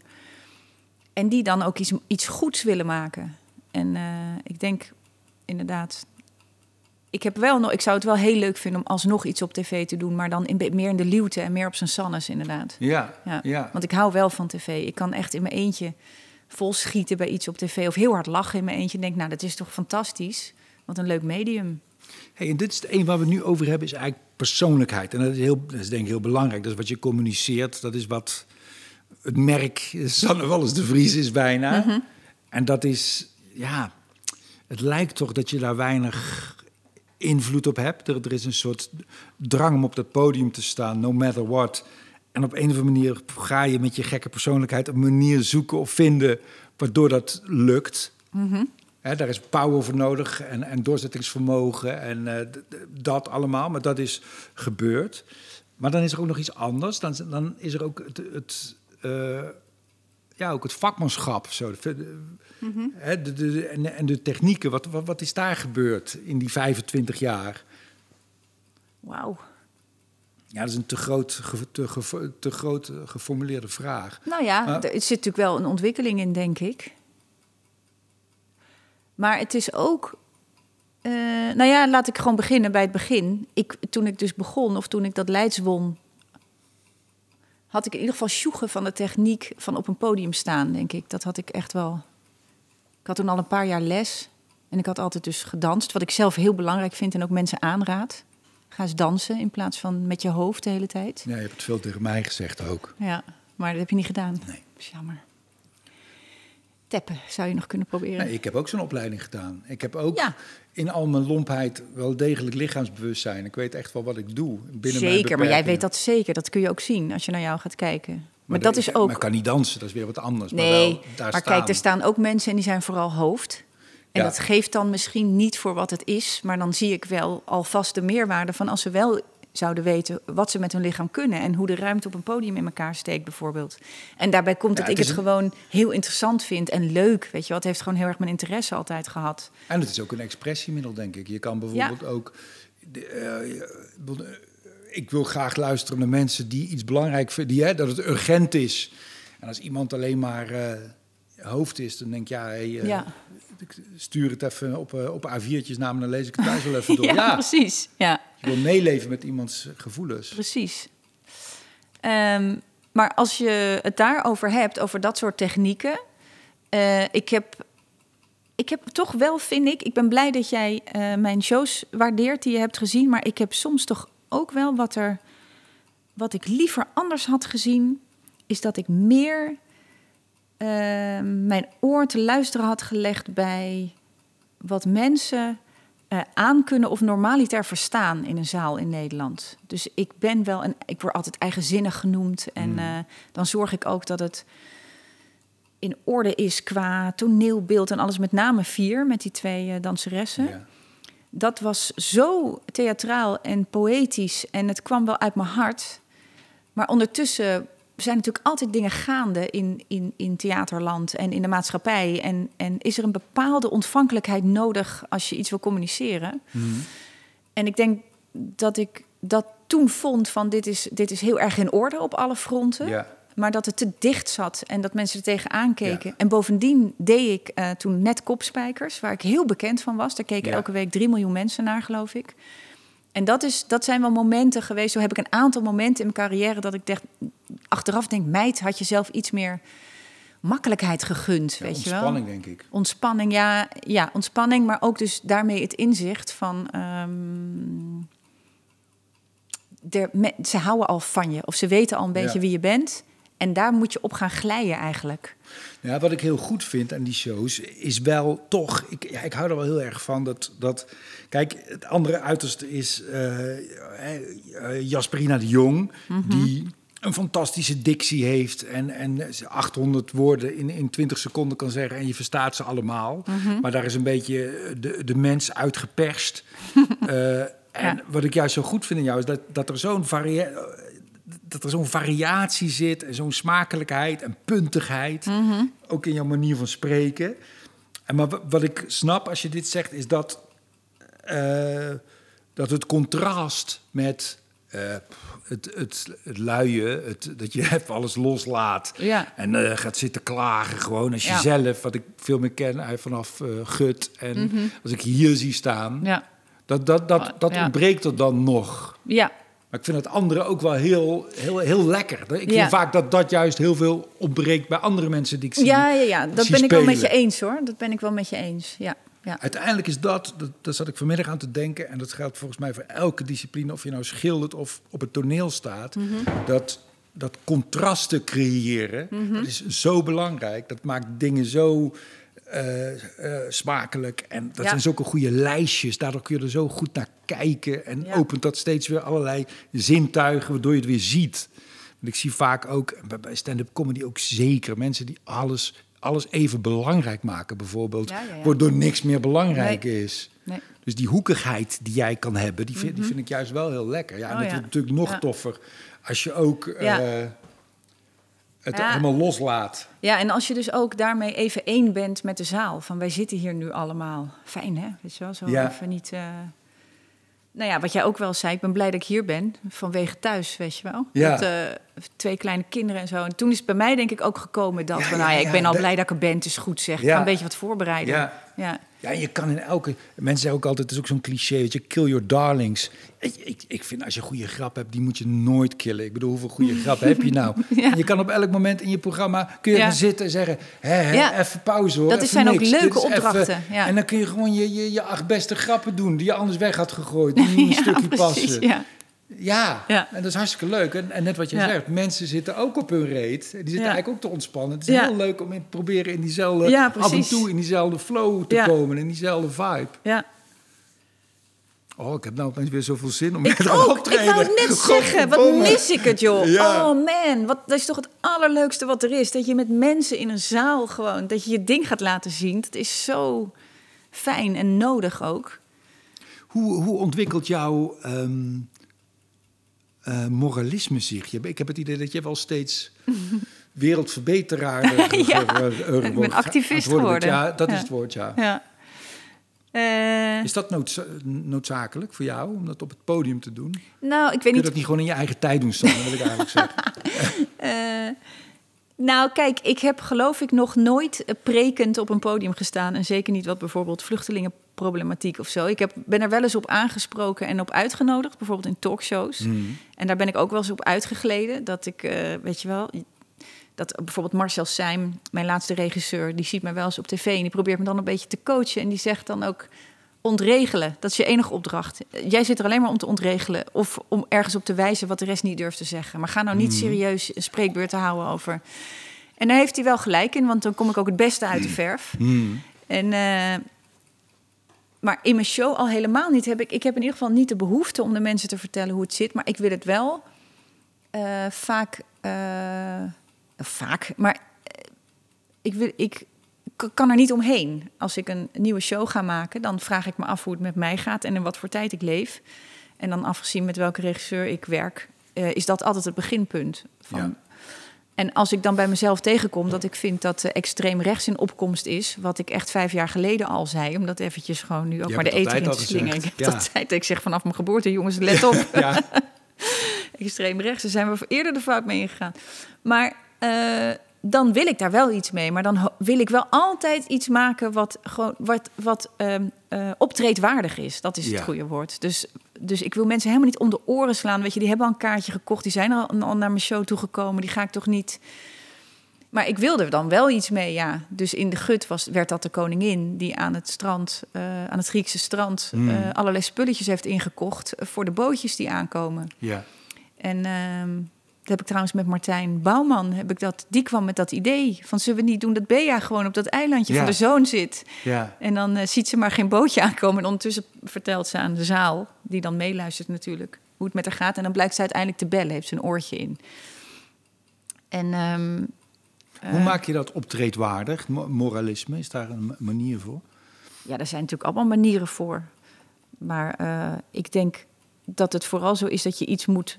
En die dan ook iets, iets goeds willen maken. En eh, ik denk inderdaad... Ik, heb wel nog, ik zou het wel heel leuk vinden om alsnog iets op tv te doen... maar dan in, meer in de luwte en meer op zijn sannes, inderdaad. ja, Ja. ja. Want ik hou wel van tv. Ik kan echt in mijn eentje vol schieten bij iets op tv... of heel hard lachen in mijn eentje. En denk, nou, dat is toch fantastisch? Wat een leuk medium. Hey, en dit is het een waar we het nu over hebben, is eigenlijk persoonlijkheid. En dat is, heel, dat is denk ik heel belangrijk. Dat is wat je communiceert. Dat is wat het merk Sanne Wallis de Vries is bijna. En dat is, ja, het lijkt toch dat je daar weinig invloed op hebt. Er, er is een soort drang om op dat podium te staan, no matter what. En op een of andere manier ga je met je gekke persoonlijkheid een manier zoeken of vinden waardoor dat lukt. Hè, daar is power voor nodig en, en doorzettingsvermogen en eh, dat allemaal. Maar dat is gebeurd. Maar dan is er ook nog iets anders. Dan, dan is er ook het, het, eh, ja, ook het vakmanschap. Zo. De, de- hè, de, de- de- en, en de technieken. Wat, wat, wat is daar gebeurd in die 25 jaar? Wauw. Ja, dat is een te groot, ge- te, ge- te groot eh, geformuleerde vraag. Nou ja, Maar- er zit natuurlijk wel een ontwikkeling in, denk ik. Maar het is ook. eh, nou ja, laat ik gewoon beginnen bij het begin. Ik, toen ik dus begon, of toen ik dat Leids won, had ik in ieder geval sjoegen van de techniek van op een podium staan, denk ik. Dat had ik echt wel. Ik had toen al een paar jaar les. En ik had altijd dus gedanst, wat ik zelf heel belangrijk vind en ook mensen aanraad. Ga eens dansen in plaats van met je hoofd de hele tijd. Ja, je hebt het veel tegen mij gezegd ook. Ja, maar dat heb je niet gedaan. Nee. Dat is jammer. Teppen zou je nog kunnen proberen. Nee, ik heb ook zo'n opleiding gedaan. Ik heb ook Ja. in al mijn lompheid wel degelijk lichaamsbewustzijn. Ik weet echt wel wat ik doe. Binnen mijn zeker, maar jij weet dat zeker. Dat kun je ook zien als je naar jou gaat kijken. Maar, Maar dat is ook... Maar kan niet dansen, dat is weer wat anders. nee, maar wel daar maar staan. kijk, er staan ook mensen en die zijn vooral hoofd. En Ja. dat geeft dan misschien niet voor wat het is, maar dan zie ik wel alvast de meerwaarde van als ze wel zouden weten wat ze met hun lichaam kunnen en hoe de ruimte op een podium in elkaar steekt, bijvoorbeeld. En daarbij komt Ja, dat ik het het is een- gewoon heel interessant vind en leuk. Weet je het heeft gewoon heel erg mijn interesse altijd gehad. En het is ook een expressiemiddel, denk ik. Je kan bijvoorbeeld ook... de- eh, eh, ik wil graag luisteren naar mensen die iets belangrijk vinden, die, hè, dat het urgent is. En als iemand alleen maar eh, hoofd is, dan denk ik, ja, hey, eh, Ja. Ik stuur het even op, eh, op A4'tjes naar me, dan lees ik het thuis wel even door. Ja, ja, precies. Ja, je wil meeleven met iemands gevoelens. precies. Ehm, maar als je het daarover hebt, over dat soort technieken. eh, ik heb. Ik heb toch wel, vind ik, ik ben blij dat jij eh, mijn shows waardeert die je hebt gezien. Maar ik heb soms toch ook wel wat er. Wat ik liever anders had gezien, is dat ik meer eh, mijn oor te luisteren had gelegd bij wat mensen eh aan kunnen of normaliter verstaan in een zaal in Nederland. Dus ik ben wel een, ik word altijd eigenzinnig genoemd en Mm. eh, dan zorg ik ook dat het in orde is qua toneelbeeld en alles. Met name vier met die twee eh, danseressen. Ja. Dat was zo theatraal en poëtisch en het kwam wel uit mijn hart. Maar ondertussen zijn natuurlijk altijd dingen gaande in, in, in theaterland en in de maatschappij. En, en is er een bepaalde ontvankelijkheid nodig als je iets wil communiceren? Mhm. En ik denk dat ik dat toen vond van dit is, dit is heel erg in orde op alle fronten. Ja. Maar dat het te dicht zat en dat mensen er tegenaan keken. Ja. En bovendien deed ik eh, toen net Kopspijkers, waar ik heel bekend van was. Daar keken Ja. elke week 3 miljoen mensen naar, geloof ik. En dat, is, dat zijn wel momenten geweest. Zo heb ik een aantal momenten in mijn carrière dat ik dacht, achteraf denk, meid, had je zelf iets meer makkelijkheid gegund, Ja, weet je wel? ontspanning, denk ik. Ontspanning, ja, ja, ontspanning, maar ook dus daarmee het inzicht van. ehm, me- ze houden al van je, of ze weten al een beetje Ja. wie je bent. En daar moet je op gaan glijden eigenlijk. Ja, wat ik heel goed vind aan die shows is wel toch. Ik, ja, ik hou er wel heel erg van dat. dat kijk, het andere uiterste is eh, eh, Jasperina de Jong, die een fantastische dictie heeft en, en ze 800 woorden in, in 20 seconden kan zeggen en je verstaat ze allemaal. Maar daar is een beetje de, de mens uitgeperst. Eh, en Ja. wat ik juist zo goed vind in jou is dat, dat er zo'n varia dat er zo'n variatie zit en zo'n smakelijkheid en puntigheid. Ook in jouw manier van spreken. En maar wa- wat ik snap als je dit zegt, is dat, eh, dat het contrast met eh, het, het, het luie, het, dat je even alles loslaat. Ja. En eh, gaat zitten klagen gewoon als Ja. jezelf, wat ik veel meer ken uit vanaf Gut. En als ik hier zie staan, Ja, dat, dat, dat, dat Ja. ontbreekt er dan nog. ja, Maar ik vind het andere ook wel heel, heel, heel lekker. Ik vind Ja. vaak dat dat juist heel veel ontbreekt bij andere mensen die ik zie. ja, ja, ja. dat ben ik wel met je eens hoor. Dat ben ik wel met je eens. Ja, ja. Uiteindelijk is dat, dat, daar zat ik vanmiddag aan te denken... en dat geldt volgens mij voor elke discipline... of je nou schildert of op het toneel staat... Mhm. dat, dat contrasten creëren, dat is zo belangrijk. Dat maakt dingen zo eh, eh, smakelijk. En dat Ja. zijn zulke goede lijstjes. Daardoor kun je er zo goed naar kijken. En Ja. opent dat steeds weer allerlei zintuigen... waardoor je het weer ziet. Want ik zie vaak ook, bij- stand-up comedy ook zeker... mensen die alles, alles even belangrijk maken bijvoorbeeld... Ja, ja, waardoor niks meer belangrijk Nee. is. Nee. Dus die hoekigheid die jij kan hebben, die vind, die vind ik juist wel heel lekker. Ja, en Mhm. Oh, dat wordt natuurlijk nog toffer als je ook eh, het Ja. helemaal loslaat. Ja, en als je dus ook daarmee even één bent met de zaal. Van wij zitten hier nu allemaal. Fijn hè? Weet je wel? Zo Ja. even niet... eh, Nou ja, wat jij ook wel zei. Ik ben blij dat ik hier ben. Vanwege thuis, weet je wel. Ja. Dat, eh, twee kleine kinderen en zo. En toen is het bij mij denk ik ook gekomen dat Ja, van, nou ja, ik ben al blij dat ik er ben. Het is goed zeg. Ik ga een beetje wat voorbereiden. Ja. ja. Ja, je kan in elke... Mensen zeggen ook altijd, het is ook zo'n cliché, weet je, kill your darlings. Ik, ik, ik vind als je een goede grap hebt, die moet je nooit killen. Ik bedoel, hoeveel goede grappen heb je nou? Ja. Je kan op elk moment in je programma, kun je Ja. zitten en zeggen, hè, hè, Ja. even pauze hoor. Dat even zijn ook leuke even- opdrachten, ja. En dan kun je gewoon je, je, je acht beste grappen doen, die je anders weg had gegooid. Die een stukje passen. Ja. En dat is hartstikke leuk. En, en net wat je Ja. zegt, mensen zitten ook op hun reet. Die zitten Ja. eigenlijk ook te ontspannen. Het is heel leuk om in, proberen in diezelfde, af en toe in diezelfde flow te komen, in diezelfde vibe. ja. Oh, ik heb nou opeens weer zoveel zin om Ik te gaan ook. Ik optreden. wou het net zeggen. Wat mis ik het, joh. Oh man, wat, dat is toch het allerleukste wat er is. Dat je met mensen in een zaal gewoon, dat je je ding gaat laten zien. Dat is zo fijn en nodig ook. Hoe, hoe ontwikkelt jouw ehm, eh, moralisme zich? Je- Ik heb het idee dat je wel steeds wereldverbeteraar Ja, ik ben activist geworden. Ja, dat is het woord, ja. Ja. Eh, Is dat noodza- noodzakelijk voor jou, om dat op het podium te doen? nou, ik weet Kun je niet dat niet gewoon in je eigen tijd doen, Sanne, wil ik eigenlijk zeggen. Eh, nou, kijk, ik heb geloof ik nog nooit prekend op een podium gestaan. En zeker niet wat bijvoorbeeld vluchtelingenproblematiek of zo. Ik heb, ben er wel eens op aangesproken en op uitgenodigd, bijvoorbeeld in talkshows. Mm. En daar ben ik ook wel eens op uitgegleden. Dat ik, eh, weet je wel, dat bijvoorbeeld Marcel Seim, mijn laatste regisseur, die ziet mij wel eens op tv en die probeert me dan een beetje te coachen. En die zegt dan ook ontregelen. Dat is je enige opdracht. Jij zit er alleen maar om te ontregelen of om ergens op te wijzen wat de rest niet durft te zeggen. Maar ga nou niet serieus een spreekbeurt te houden over. En daar heeft hij wel gelijk in, want dan kom ik ook het beste uit de verf. Mm. En, eh, maar in mijn show al helemaal niet. Heb ik, ik heb in ieder geval niet de behoefte om de mensen te vertellen hoe het zit. Maar ik wil het wel eh, vaak. eh, vaak. Maar eh, ik, wil, ik kan er niet omheen. Als ik een nieuwe show ga maken, dan vraag ik me af hoe het met mij gaat en in wat voor tijd ik leef. En dan afgezien met welke regisseur ik werk, is dat altijd het beginpunt. Van, Ja. En als ik dan bij mezelf tegenkom dat ik vind dat uh, extreem rechts in opkomst is, wat ik echt vijf jaar geleden al zei, om dat eventjes gewoon nu ook Je maar de eten in te al slingeren. Ik heb ja. dat tijd, ik zeg vanaf mijn geboorte, jongens, let op. Ja. extreem rechts, daar zijn we eerder de fout mee ingegaan. Maar eh, dan wil ik daar wel iets mee. Maar dan wil ik wel altijd iets maken wat, gewoon, wat, wat eh, optreedwaardig is. Dat is Ja. het goede woord. Dus, dus ik wil mensen helemaal niet om de oren slaan. Weet je, die hebben al een kaartje gekocht. Die zijn al, al naar mijn show toegekomen. Die ga ik toch niet... Maar ik wilde er dan wel iets mee, ja. Dus in de gut was, werd dat de koningin die aan het strand, eh, aan het Griekse strand, Hmm. eh, allerlei spulletjes heeft ingekocht voor de bootjes die aankomen. ja. En ehm, dat heb ik trouwens met Martijn Bouwman, heb ik dat, die kwam met dat idee van zullen we niet doen dat Bea gewoon op dat eilandje Ja. van de zoon zit. ja. En dan eh, ziet ze maar geen bootje aankomen. En ondertussen vertelt ze aan de zaal, die dan meeluistert natuurlijk, hoe het met haar gaat. En dan blijkt ze uiteindelijk te bellen, heeft ze een oortje in. En ehm, Hoe eh, maak je dat optreedwaardig? Mo- Moralisme, is daar een ma- manier voor? Ja, er zijn natuurlijk allemaal manieren voor. Maar eh, ik denk dat het vooral zo is dat je iets moet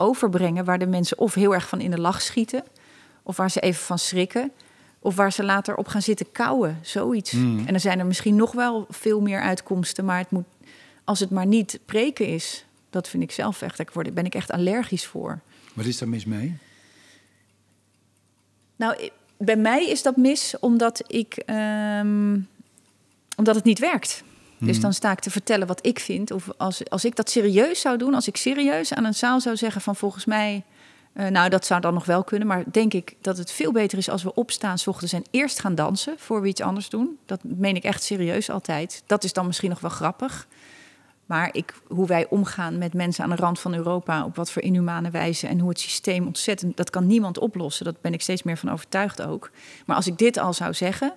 overbrengen waar de mensen of heel erg van in de lach schieten, of waar ze even van schrikken, of waar ze later op gaan zitten kauwen, zoiets. Mm. En er zijn er misschien nog wel veel meer uitkomsten, maar het moet, als het maar niet preken is, dat vind ik zelf echt, daar word- ben ik echt allergisch voor. Wat is daar mis mee? Nou, bij mij is dat mis omdat ik ehm, omdat het niet werkt. Dus Mhm. dan sta ik te vertellen wat ik vind. Of als, als ik dat serieus zou doen, als ik serieus aan een zaal zou zeggen van volgens mij, eh, nou dat zou dan nog wel kunnen, maar denk ik dat het veel beter is als we opstaan 's ochtends en eerst gaan dansen voor we iets anders doen. Dat meen ik echt serieus altijd. Dat is dan misschien nog wel grappig. Maar ik, hoe wij omgaan met mensen aan de rand van Europa, op wat voor inhumane wijze en hoe het systeem ontzettend, dat kan niemand oplossen. Dat ben ik steeds meer van overtuigd ook. Maar als ik dit al zou zeggen,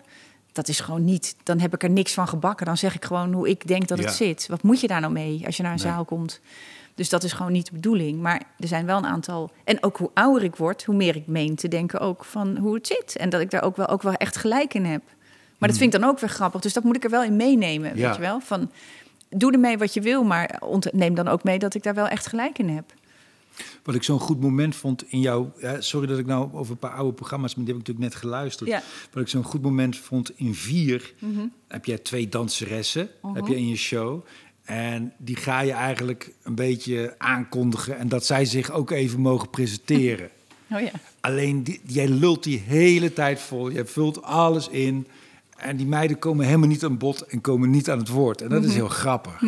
dat is gewoon niet, dan heb ik er niks van gebakken. Dan zeg ik gewoon hoe ik denk dat het zit. Wat moet je daar nou mee als je naar een Nee. zaal komt? Dus dat is gewoon niet de bedoeling. Maar er zijn wel een aantal. En ook hoe ouder ik word, hoe meer ik meen te denken ook van hoe het zit. En dat ik daar ook wel, ook wel echt gelijk in heb. Maar dat vind ik dan ook weer grappig. Dus dat moet ik er wel in meenemen. Hmm. Ja. Weet je wel? Van, doe ermee wat je wil, maar neem dan ook mee dat ik daar wel echt gelijk in heb. Wat ik zo'n goed moment vond in jouw... Ja, sorry dat ik nou over een paar oude programma's... maar die heb ik natuurlijk net geluisterd. Ja. Wat ik zo'n goed moment vond in Vier... Mhm. heb jij twee danseressen heb je in je show... En die ga je eigenlijk een beetje aankondigen. En dat zij zich ook even mogen presenteren. Oh ja. Alleen, die, jij lult die hele tijd vol. Je vult alles in. En die meiden komen helemaal niet aan bod en komen niet aan het woord. En dat is heel grappig.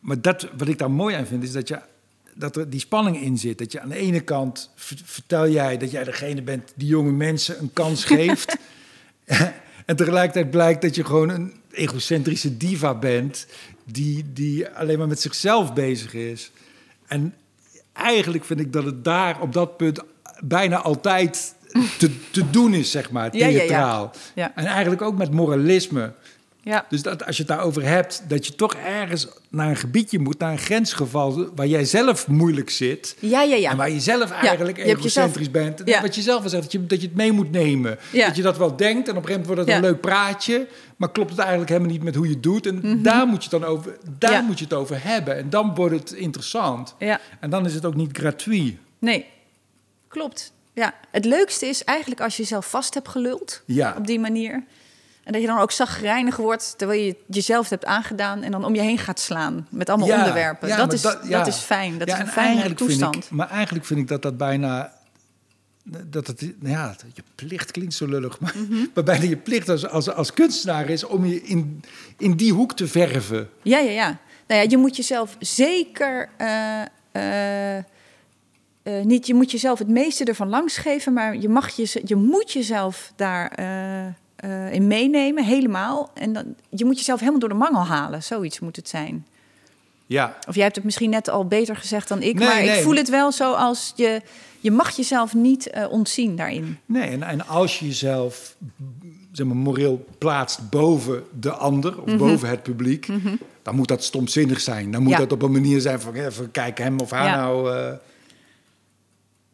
Maar dat, wat ik daar mooi aan vind, is dat, je, dat er die spanning in zit. Dat je aan de ene kant vertel jij dat jij degene bent die jonge mensen een kans geeft. en tegelijkertijd blijkt dat je gewoon een egocentrische diva bent. Die, die alleen maar met zichzelf bezig is. En eigenlijk vind ik dat het daar op dat punt bijna altijd te, te doen is, zeg maar, Ja, ja, ja. theatraal. Ja. En eigenlijk ook met moralisme. Ja. Dus dat, als je het daarover hebt, dat je toch ergens naar een gebiedje moet, naar een grensgeval waar jij zelf moeilijk zit. Ja, ja, ja. En waar je zelf eigenlijk je hebt egocentrisch jezelf- bent. Ja. Wat je zelf al zegt, dat je, dat je het mee moet nemen. Ja. Dat je dat wel denkt en op een gegeven moment wordt het Ja. een leuk praatje. Maar klopt het eigenlijk helemaal niet met hoe je het doet. En daar, moet je, het dan over, daar Mhm. Ja. moet je het over hebben. En dan wordt het interessant. Ja. En dan is het ook niet gratuit. Nee, klopt. Ja, het leukste is eigenlijk als je jezelf vast hebt geluld Ja. op die manier. En dat je dan ook zagrijnig wordt terwijl je het jezelf hebt aangedaan en dan om je heen gaat slaan met allemaal Ja, onderwerpen. ja, dat, is, dat, ja. is fijn. Dat is een en fijne eigenlijk vind toestand. Ik, maar eigenlijk vind ik dat dat bijna... Dat het, ja, je plicht klinkt zo lullig, maar, Mhm. maar bijna je plicht als, als, als kunstenaar is om je in, in die hoek te verven. Ja, ja, ja. Nou ja, je moet jezelf zeker eh, eh, eh, niet. Je moet jezelf het meeste ervan langs geven, maar je mag je, je moet jezelf daar eh, in meenemen, helemaal. En dan, je moet jezelf helemaal door de mangel halen. Zoiets moet het zijn. Ja, Of jij hebt het misschien net al beter gezegd dan ik, Nee, maar nee. ik voel het wel zo als je. Je mag jezelf niet eh, ontzien daarin. nee, en, en als je jezelf zeg maar, moreel plaatst boven de ander Mhm. of boven het publiek, dan moet dat stomzinnig zijn. Dan moet Ja. dat op een manier zijn van, even kijken hem of haar Ja. nou... eh,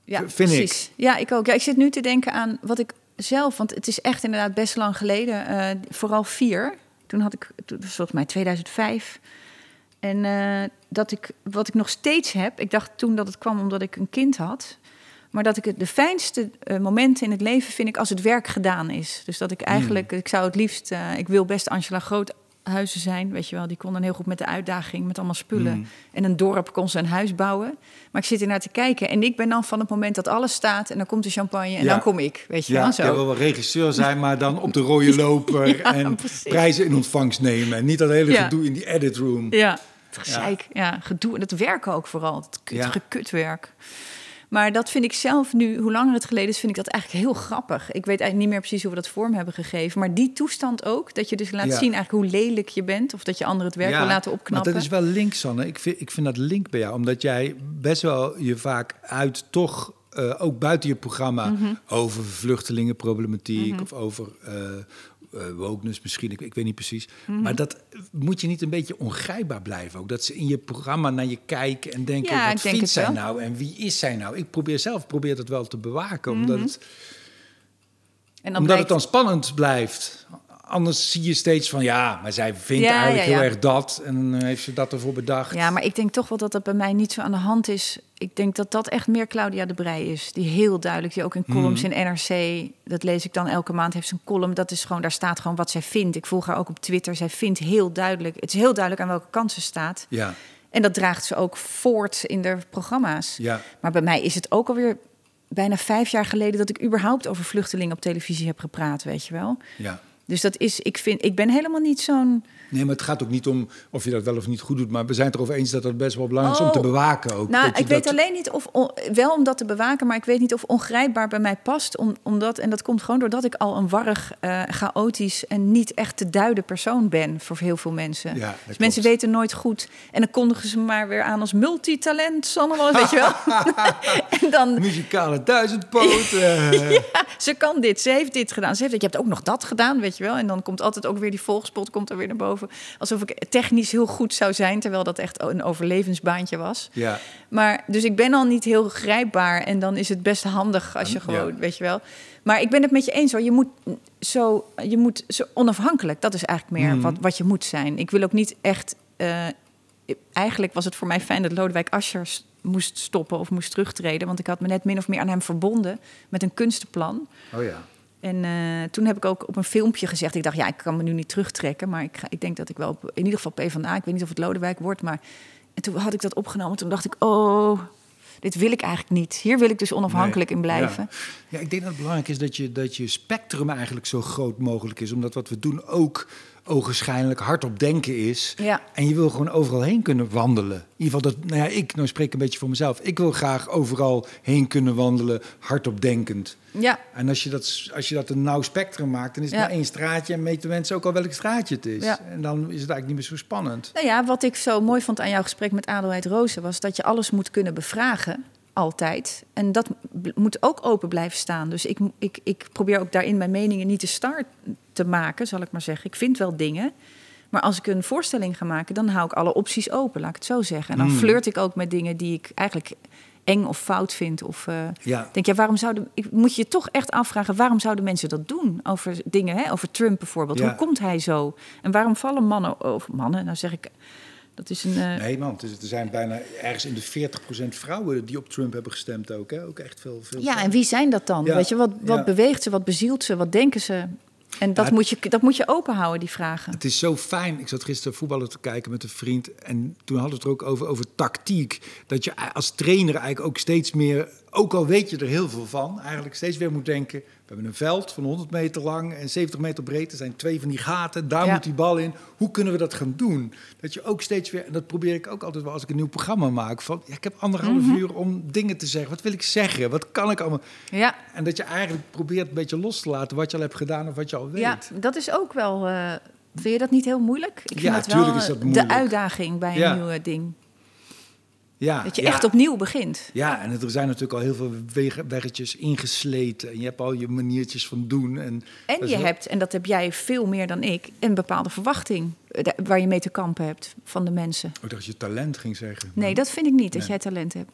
Ja, vind ik. precies. Ja, ik ook. Ja, ik zit nu te denken aan wat ik zelf, want het is echt inderdaad best lang geleden, eh, vooral vier. Toen had ik, toen, volgens mij 2005. En eh, dat ik, wat ik nog steeds heb, ik dacht toen dat het kwam omdat ik een kind had. Maar dat ik het de fijnste eh, momenten in het leven vind ik als het werk gedaan is. Dus dat ik eigenlijk, ik zou het liefst, ik wil best Angela Groothuizen zijn, weet je wel. Die kon dan heel goed met de uitdaging, met allemaal spullen. Mm. En een dorp kon ze een huis bouwen. Maar ik zit ernaar te kijken en ik ben dan van het moment dat alles staat en dan komt de champagne en Ja. dan kom ik, weet je Ja, wel zo. jij wil wel regisseur zijn, maar dan op de rode loper Ja, en precies. prijzen in ontvangst nemen. En niet dat hele gedoe in die edit room. Ja, het gezeik. Ja. gedoe. En het werken ook vooral. Het kut, Ja. gekutwerk. Maar dat vind ik zelf nu, hoe langer het geleden is, vind ik dat eigenlijk heel grappig. Ik weet eigenlijk niet meer precies hoe we dat vorm hebben gegeven. Maar die toestand ook, dat je dus laat Ja. zien eigenlijk hoe lelijk je bent. Of dat je anderen het werk wil laten maar opknappen. dat is wel link, Sanne. Ik vind, ik vind dat link bij jou, omdat jij best wel je vaak uit toch, eh, ook buiten je programma, Mhm. over vluchtelingenproblematiek of over eh eh, wokeness misschien, ik, ik weet niet precies. Mhm. Maar dat moet je niet een beetje ongrijpbaar blijven ook. Dat ze in je programma naar je kijken en denken, Ja, wat vindt zij wel. nou en wie is zij nou? Ik probeer zelf probeer dat wel te bewaken, omdat, Mhm. het, en omdat blijkt, het dan spannend blijft. Anders zie je steeds van ja, maar zij vindt Ja, eigenlijk ja, ja. heel erg dat en dan heeft ze dat ervoor bedacht. Ja, maar ik denk toch wel dat dat bij mij niet zo aan de hand is. Ik denk dat dat echt meer Claudia de Brij is. Die heel duidelijk, die ook in columns Mhm. in NRC... dat lees ik dan elke maand, heeft ze een column. Dat is gewoon, daar staat gewoon wat zij vindt. Ik volg haar ook op Twitter. Zij vindt heel duidelijk... Het is heel duidelijk aan welke kant ze staat. Ja, En dat draagt ze ook voort in de programma's. ja. Maar bij mij is het ook alweer bijna vijf jaar geleden... dat ik überhaupt over vluchtelingen op televisie heb gepraat, weet je wel. Ja. Dus dat is, ik vind, ik ben helemaal niet zo'n... Nee, maar het gaat ook niet om of je dat wel of niet goed doet. Maar we zijn het erover eens dat het best wel belangrijk is om Oh. te bewaken ook. Nou, Dat ik weet dat- alleen niet of, on- wel om dat te bewaken, maar ik weet niet of ongrijpbaar bij mij past. Om, omdat, en dat komt gewoon doordat ik al een warrig, eh, chaotisch en niet echt te duiden persoon ben voor heel veel mensen. Ja, dat dus mensen weten nooit goed. En dan kondigen ze maar weer aan als multitalent, Sanne, wel, weet je wel. en dan, Muzikale duizendpoten. ze kan dit, ze heeft dit gedaan. Ze heeft, dit, je hebt ook nog dat gedaan, weet je wel. En dan komt altijd ook weer die volgspot komt er weer naar boven. Alsof ik technisch heel goed zou zijn, terwijl dat echt een overlevensbaantje was. ja, Maar dus ik ben al niet heel grijpbaar en dan is het best handig als je Ja. gewoon, weet je wel. Maar ik ben het met je eens hoor. Je moet zo, je moet zo onafhankelijk. Dat is eigenlijk meer Mhm. wat, wat je moet zijn. Ik wil ook niet echt. eh, eigenlijk was het voor mij fijn dat Lodewijk Asscher s- moest stoppen of moest terugtreden, want ik had me net min of meer aan hem verbonden met een kunstenplan. oh ja. En eh, toen heb ik ook op een filmpje gezegd... ik dacht, ja, ik kan me nu niet terugtrekken... maar ik, ga, ik denk dat ik wel op, in ieder geval PvdA... ik weet niet of het Lodewijk wordt, maar... en toen had ik dat opgenomen. Toen dacht ik, oh, dit wil ik eigenlijk niet. Hier wil ik dus onafhankelijk in blijven. Ja. ja. ik denk dat het belangrijk is dat je, dat je spectrum eigenlijk zo groot mogelijk is. Omdat wat we doen ook ogenschijnlijk hardop denken is. Ja. En je wil gewoon overal heen kunnen wandelen. In ieder geval, dat, nou ja, ik nou spreek een beetje voor mezelf. Ik wil graag overal heen kunnen wandelen, hardop denkend. Ja. En als je dat, als je dat een nauw spectrum maakt, dan is het Ja. maar één straatje en weten mensen ook al welk straatje het is. Ja. En dan is het eigenlijk niet meer zo spannend. Nou ja, wat ik zo mooi vond aan jouw gesprek met Adelheid Rozen... was dat je alles moet kunnen bevragen, altijd. En dat moet ook open blijven staan. Dus ik, ik, ik probeer ook daarin mijn meningen niet te start te maken, zal ik maar zeggen. Ik vind wel dingen... Maar als ik een voorstelling ga maken, dan hou ik alle opties open, laat ik het zo zeggen. En dan Mm. flirt ik ook met dingen die ik eigenlijk eng of fout vind. Of eh, Ja. denk, ja, waarom zouden. Ik moet je toch echt afvragen, waarom zouden mensen dat doen? Over dingen, hè? over Trump bijvoorbeeld. Ja. Hoe komt hij zo? En waarom vallen mannen, of mannen, nou zeg ik, dat is een. eh, Nee, man, er zijn bijna ergens in de 40% vrouwen die op Trump hebben gestemd ook. Hè? Ook echt veel. veel ja, en wie zijn dat dan? Ja. Weet je, wat, wat beweegt ze, wat bezielt ze, wat denken ze? En dat, Ja, moet je, dat moet je open houden, die vragen. Het is zo fijn. Ik zat gisteren voetballen te kijken met een vriend. En toen hadden we het er ook over, over tactiek. Dat je als trainer eigenlijk ook steeds meer, ook al weet je er heel veel van, eigenlijk steeds weer moet denken. We hebben een veld van 100 meter lang en 70 meter breed. Er zijn twee van die gaten. Daar Ja. moet die bal in. Hoe kunnen we dat gaan doen? Dat je ook steeds weer, en dat probeer ik ook altijd wel als ik een nieuw programma maak. Van, ja, ik heb anderhalf Mhm. uur om dingen te zeggen. Wat wil ik zeggen? Wat kan ik allemaal? Ja, En dat je eigenlijk probeert een beetje los te laten wat je al hebt gedaan of wat je al weet. ja, dat is ook wel. eh, vind je dat niet heel moeilijk? Ik vind Ja, dat wel tuurlijk is eh, dat de moeilijk. uitdaging bij een Ja. nieuw ding. Ja, Dat je ja. echt opnieuw begint. Ja, en er zijn natuurlijk al heel veel weggetjes ingesleten. En je hebt al je maniertjes van doen. En, En je wel- hebt, en dat heb jij veel meer dan ik, een bepaalde verwachting eh, waar je mee te kampen hebt van de mensen. Ik dacht dat je talent ging zeggen. Nee, dat vind ik niet, dat Nee. jij talent hebt.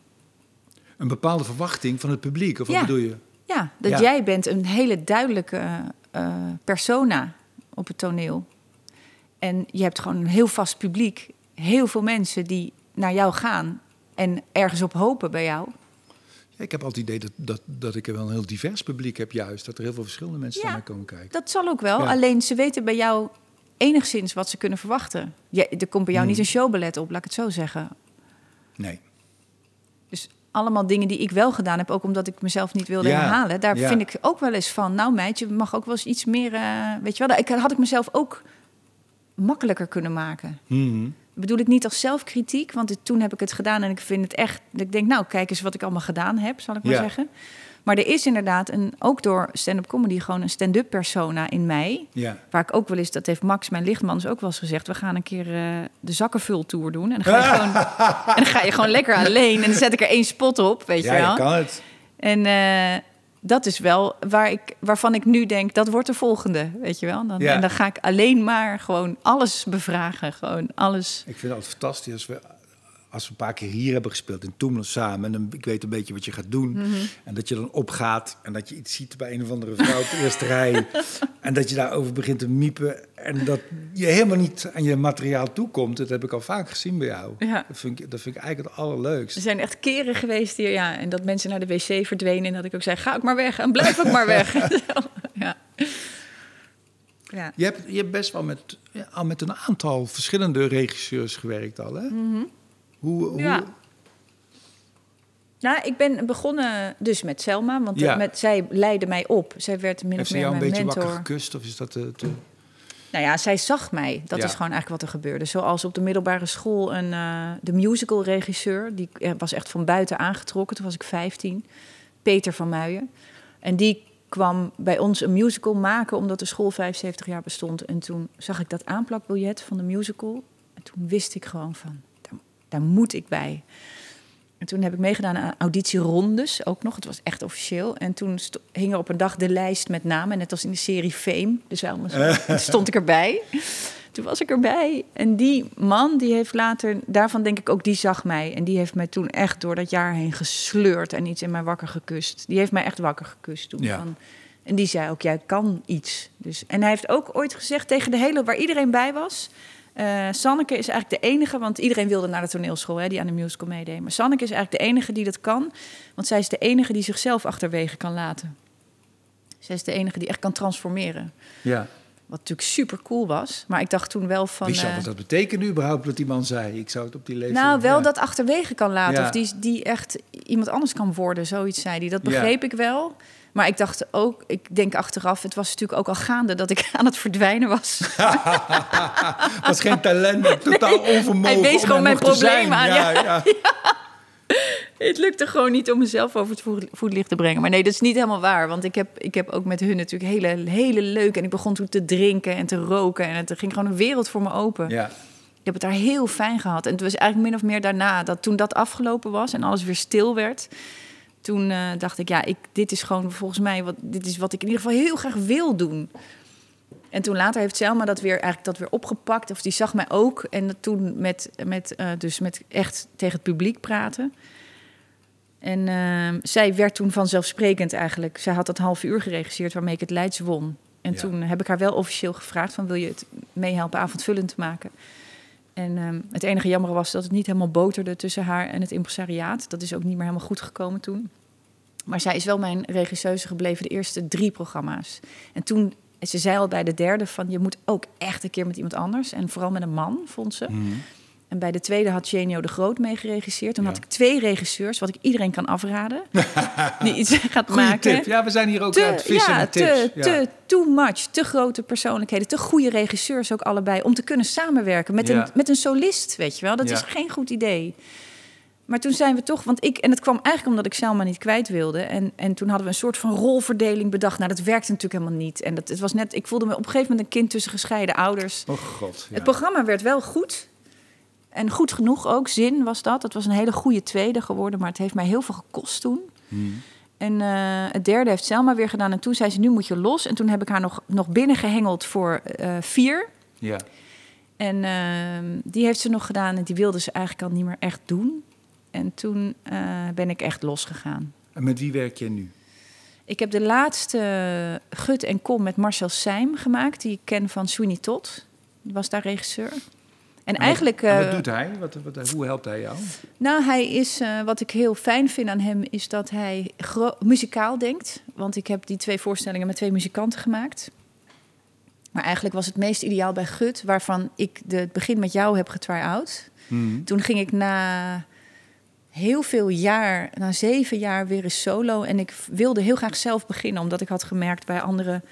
Een bepaalde verwachting van het publiek, of wat Ja. bedoel je? Ja, dat Ja. jij bent een hele duidelijke eh, persona op het toneel. En je hebt gewoon een heel vast publiek. Heel veel mensen die naar jou gaan en ergens op hopen bij jou. Ja, ik heb altijd het idee dat, dat, dat ik wel een heel divers publiek heb juist. Dat er heel veel verschillende mensen Ja. naar mij komen kijken. Dat zal ook wel. Ja. Alleen ze weten bij jou enigszins wat ze kunnen verwachten. Ja, er komt bij jou Hmm. niet een showballet op, laat ik het zo zeggen. Nee. Dus allemaal dingen die ik wel gedaan heb, ook omdat ik mezelf niet wilde Ja, herhalen. Daar ja. vind ik ook wel eens van, nou meid, je mag ook wel eens iets meer... eh, weet je wel, ik had ik mezelf ook makkelijker kunnen maken. Mhm. Bedoel ik niet als zelfkritiek, want het- toen heb ik het gedaan en ik vind het echt... Ik denk, nou, kijk eens wat ik allemaal gedaan heb, zal ik maar Ja. zeggen. Maar er is inderdaad, een, ook door stand-up comedy, gewoon een stand-up persona in mij. Ja. Waar ik ook wel eens, dat heeft Max, mijn lichtmans, ook wel eens gezegd... we gaan een keer eh, de zakkenvultour doen. En dan, ga je gewoon, en dan ga je gewoon lekker alleen. En dan zet ik er één spot op, weet Ja, je wel. je kan het. En eh, dat is wel waar ik, waarvan ik nu denk, dat wordt de volgende, weet je wel. Dan, Ja. En dan ga ik alleen maar gewoon alles bevragen. Gewoon alles. Ik vind het altijd fantastisch als we, als we een paar keer hier hebben gespeeld in Toemelen samen. En dan, ik weet een beetje wat je gaat doen. Mhm. En dat je dan opgaat en dat je iets ziet bij een of andere vrouw op de eerste rij. En dat je daarover begint te miepen. En dat je helemaal niet aan je materiaal toekomt. Dat heb ik al vaak gezien bij jou. Ja. Dat, vind ik, dat vind ik eigenlijk het allerleukst. Er zijn echt keren geweest hier, ja. En dat mensen naar de wc verdwenen. En dat ik ook zei, ga ook maar weg. En blijf ook maar weg. ja. Ja. Je hebt, je hebt best wel met, al met een aantal verschillende regisseurs gewerkt al, hè? Hoe, hoe. Ja. Nou, ik ben begonnen dus met Selma, want Ja. eh, met, zij leidde mij op. Zij werd min of meer jou een mijn beetje mentor. wakker gekust? Of is dat te... te- Nou ja, zij zag mij. Dat Ja. is gewoon eigenlijk wat er gebeurde. Zoals op de middelbare school een, eh, de musical-regisseur... die eh, was echt van buiten aangetrokken. Toen was ik 15. Peter van Muijen. En die kwam bij ons een musical maken... omdat de school 75 jaar bestond. En toen zag ik dat aanplakbiljet van de musical. En toen wist ik gewoon van, daar, moet ik bij. En toen heb ik meegedaan aan auditierondes ook nog. Het was echt officieel. En toen hing er op een dag de lijst met namen. Net als in de serie Fame. Dus. Toen stond ik erbij. Toen was ik erbij. En die man, die heeft later... Daarvan denk ik ook, die zag mij. En die heeft mij toen echt door dat jaar heen gesleurd... en iets in mij wakker gekust. Die heeft mij echt wakker gekust toen. Ja. Van, en die zei ook, jij kan iets. Dus, en hij heeft ook ooit gezegd tegen de hele... waar iedereen bij was... eh, Sanneke is eigenlijk de enige, want iedereen wilde naar de toneelschool, hè, die aan de musical meedeed. Maar Sanneke is eigenlijk de enige die dat kan, want zij is de enige die zichzelf achterwege kan laten. Zij is de enige die echt kan transformeren. Ja. Wat natuurlijk super cool was. Maar ik dacht toen wel van. Al eh, wat dat betekende überhaupt, wat die man zei? Ik zou het op die leeftijd... nou, wel ja. dat achterwege kan laten. Ja. Of die, die echt iemand anders kan worden, zoiets zei hij. Dat Ja. begreep ik wel. Maar ik dacht ook, ik denk achteraf, het was natuurlijk ook al gaande dat ik aan het verdwijnen was. was geen talent, maar totaal onvermogen Hij wees gewoon mijn probleem aan, Ja, ja. ja. Het lukte gewoon niet om mezelf over het voet- voetlicht te brengen. Maar nee, dat is niet helemaal waar. Want ik heb, ik heb ook met hun natuurlijk hele, hele leuk. En ik begon toen te drinken en te roken. En het ging gewoon een wereld voor me open. Ja. Ik heb het daar heel fijn gehad. En het was eigenlijk min of meer daarna, dat toen dat afgelopen was en alles weer stil werd. Toen eh, dacht ik, ja, ik, dit is gewoon volgens mij wat, dit is wat ik in ieder geval heel graag wil doen. En toen later heeft Selma dat weer, eigenlijk dat weer opgepakt. Of die zag mij ook. En dat toen met, met, eh, dus met echt tegen het publiek praten. En eh, zij werd toen vanzelfsprekend eigenlijk. Zij had dat half uur geregisseerd waarmee ik het Leids won. En Ja. toen heb ik haar wel officieel gevraagd van wil je het meehelpen avondvullend te maken. En ehm, het enige jammer was dat het niet helemaal boterde tussen haar en het impresariaat. Dat is ook niet meer helemaal goed gekomen toen. Maar zij is wel mijn regisseuse gebleven de eerste drie programma's. En toen, ze zei al bij de derde van... je moet ook echt een keer met iemand anders. En vooral met een man, vond ze. Mhm. En bij de tweede had Genio de Groot mee geregisseerd. Toen Ja. had ik twee regisseurs, wat ik iedereen kan afraden... die iets gaat Goeie maken. tip. Ja, we zijn hier ook aan het vissen ja, met tips. te, ja. te, too much, te grote persoonlijkheden, te goede regisseurs ook allebei... om te kunnen samenwerken met, een, met een solist, weet je wel. Dat is geen goed idee. Maar toen zijn we toch, want ik, en het kwam eigenlijk omdat ik Selma niet kwijt wilde. En, en toen hadden we een soort van rolverdeling bedacht. Nou, dat werkte natuurlijk helemaal niet. En dat, het was net, ik voelde me op een gegeven moment een kind tussen gescheiden ouders. Oh god. Ja. Het programma werd wel goed. En goed genoeg ook, zin was dat. Het was een hele goede tweede geworden, maar het heeft mij heel veel gekost toen. Mhm. En eh, het derde heeft Selma weer gedaan. En toen zei ze, nu moet je los. En toen heb ik haar nog, nog binnengehengeld voor eh, vier. Ja. En ehm, die heeft ze nog gedaan en die wilde ze eigenlijk al niet meer echt doen. En toen eh, ben ik echt losgegaan. En met wie werk je nu? Ik heb de laatste Gut en Kom met Marcel Seim gemaakt, die ik ken van Sweeney Todd. Die was daar regisseur. En En eigenlijk, wat, en wat eh, doet hij? Wat, wat, hoe helpt hij jou? nou, hij is, eh, wat ik heel fijn vind aan hem, is dat hij muzikaal denkt. Want ik heb die twee voorstellingen met twee muzikanten gemaakt. Maar eigenlijk was het meest ideaal bij Gut, waarvan ik de, het begin met jou heb getry-out. Mhm. Toen ging ik na heel veel jaar, na zeven jaar, weer eens solo. En ik wilde heel graag zelf beginnen, omdat ik had gemerkt bij andere.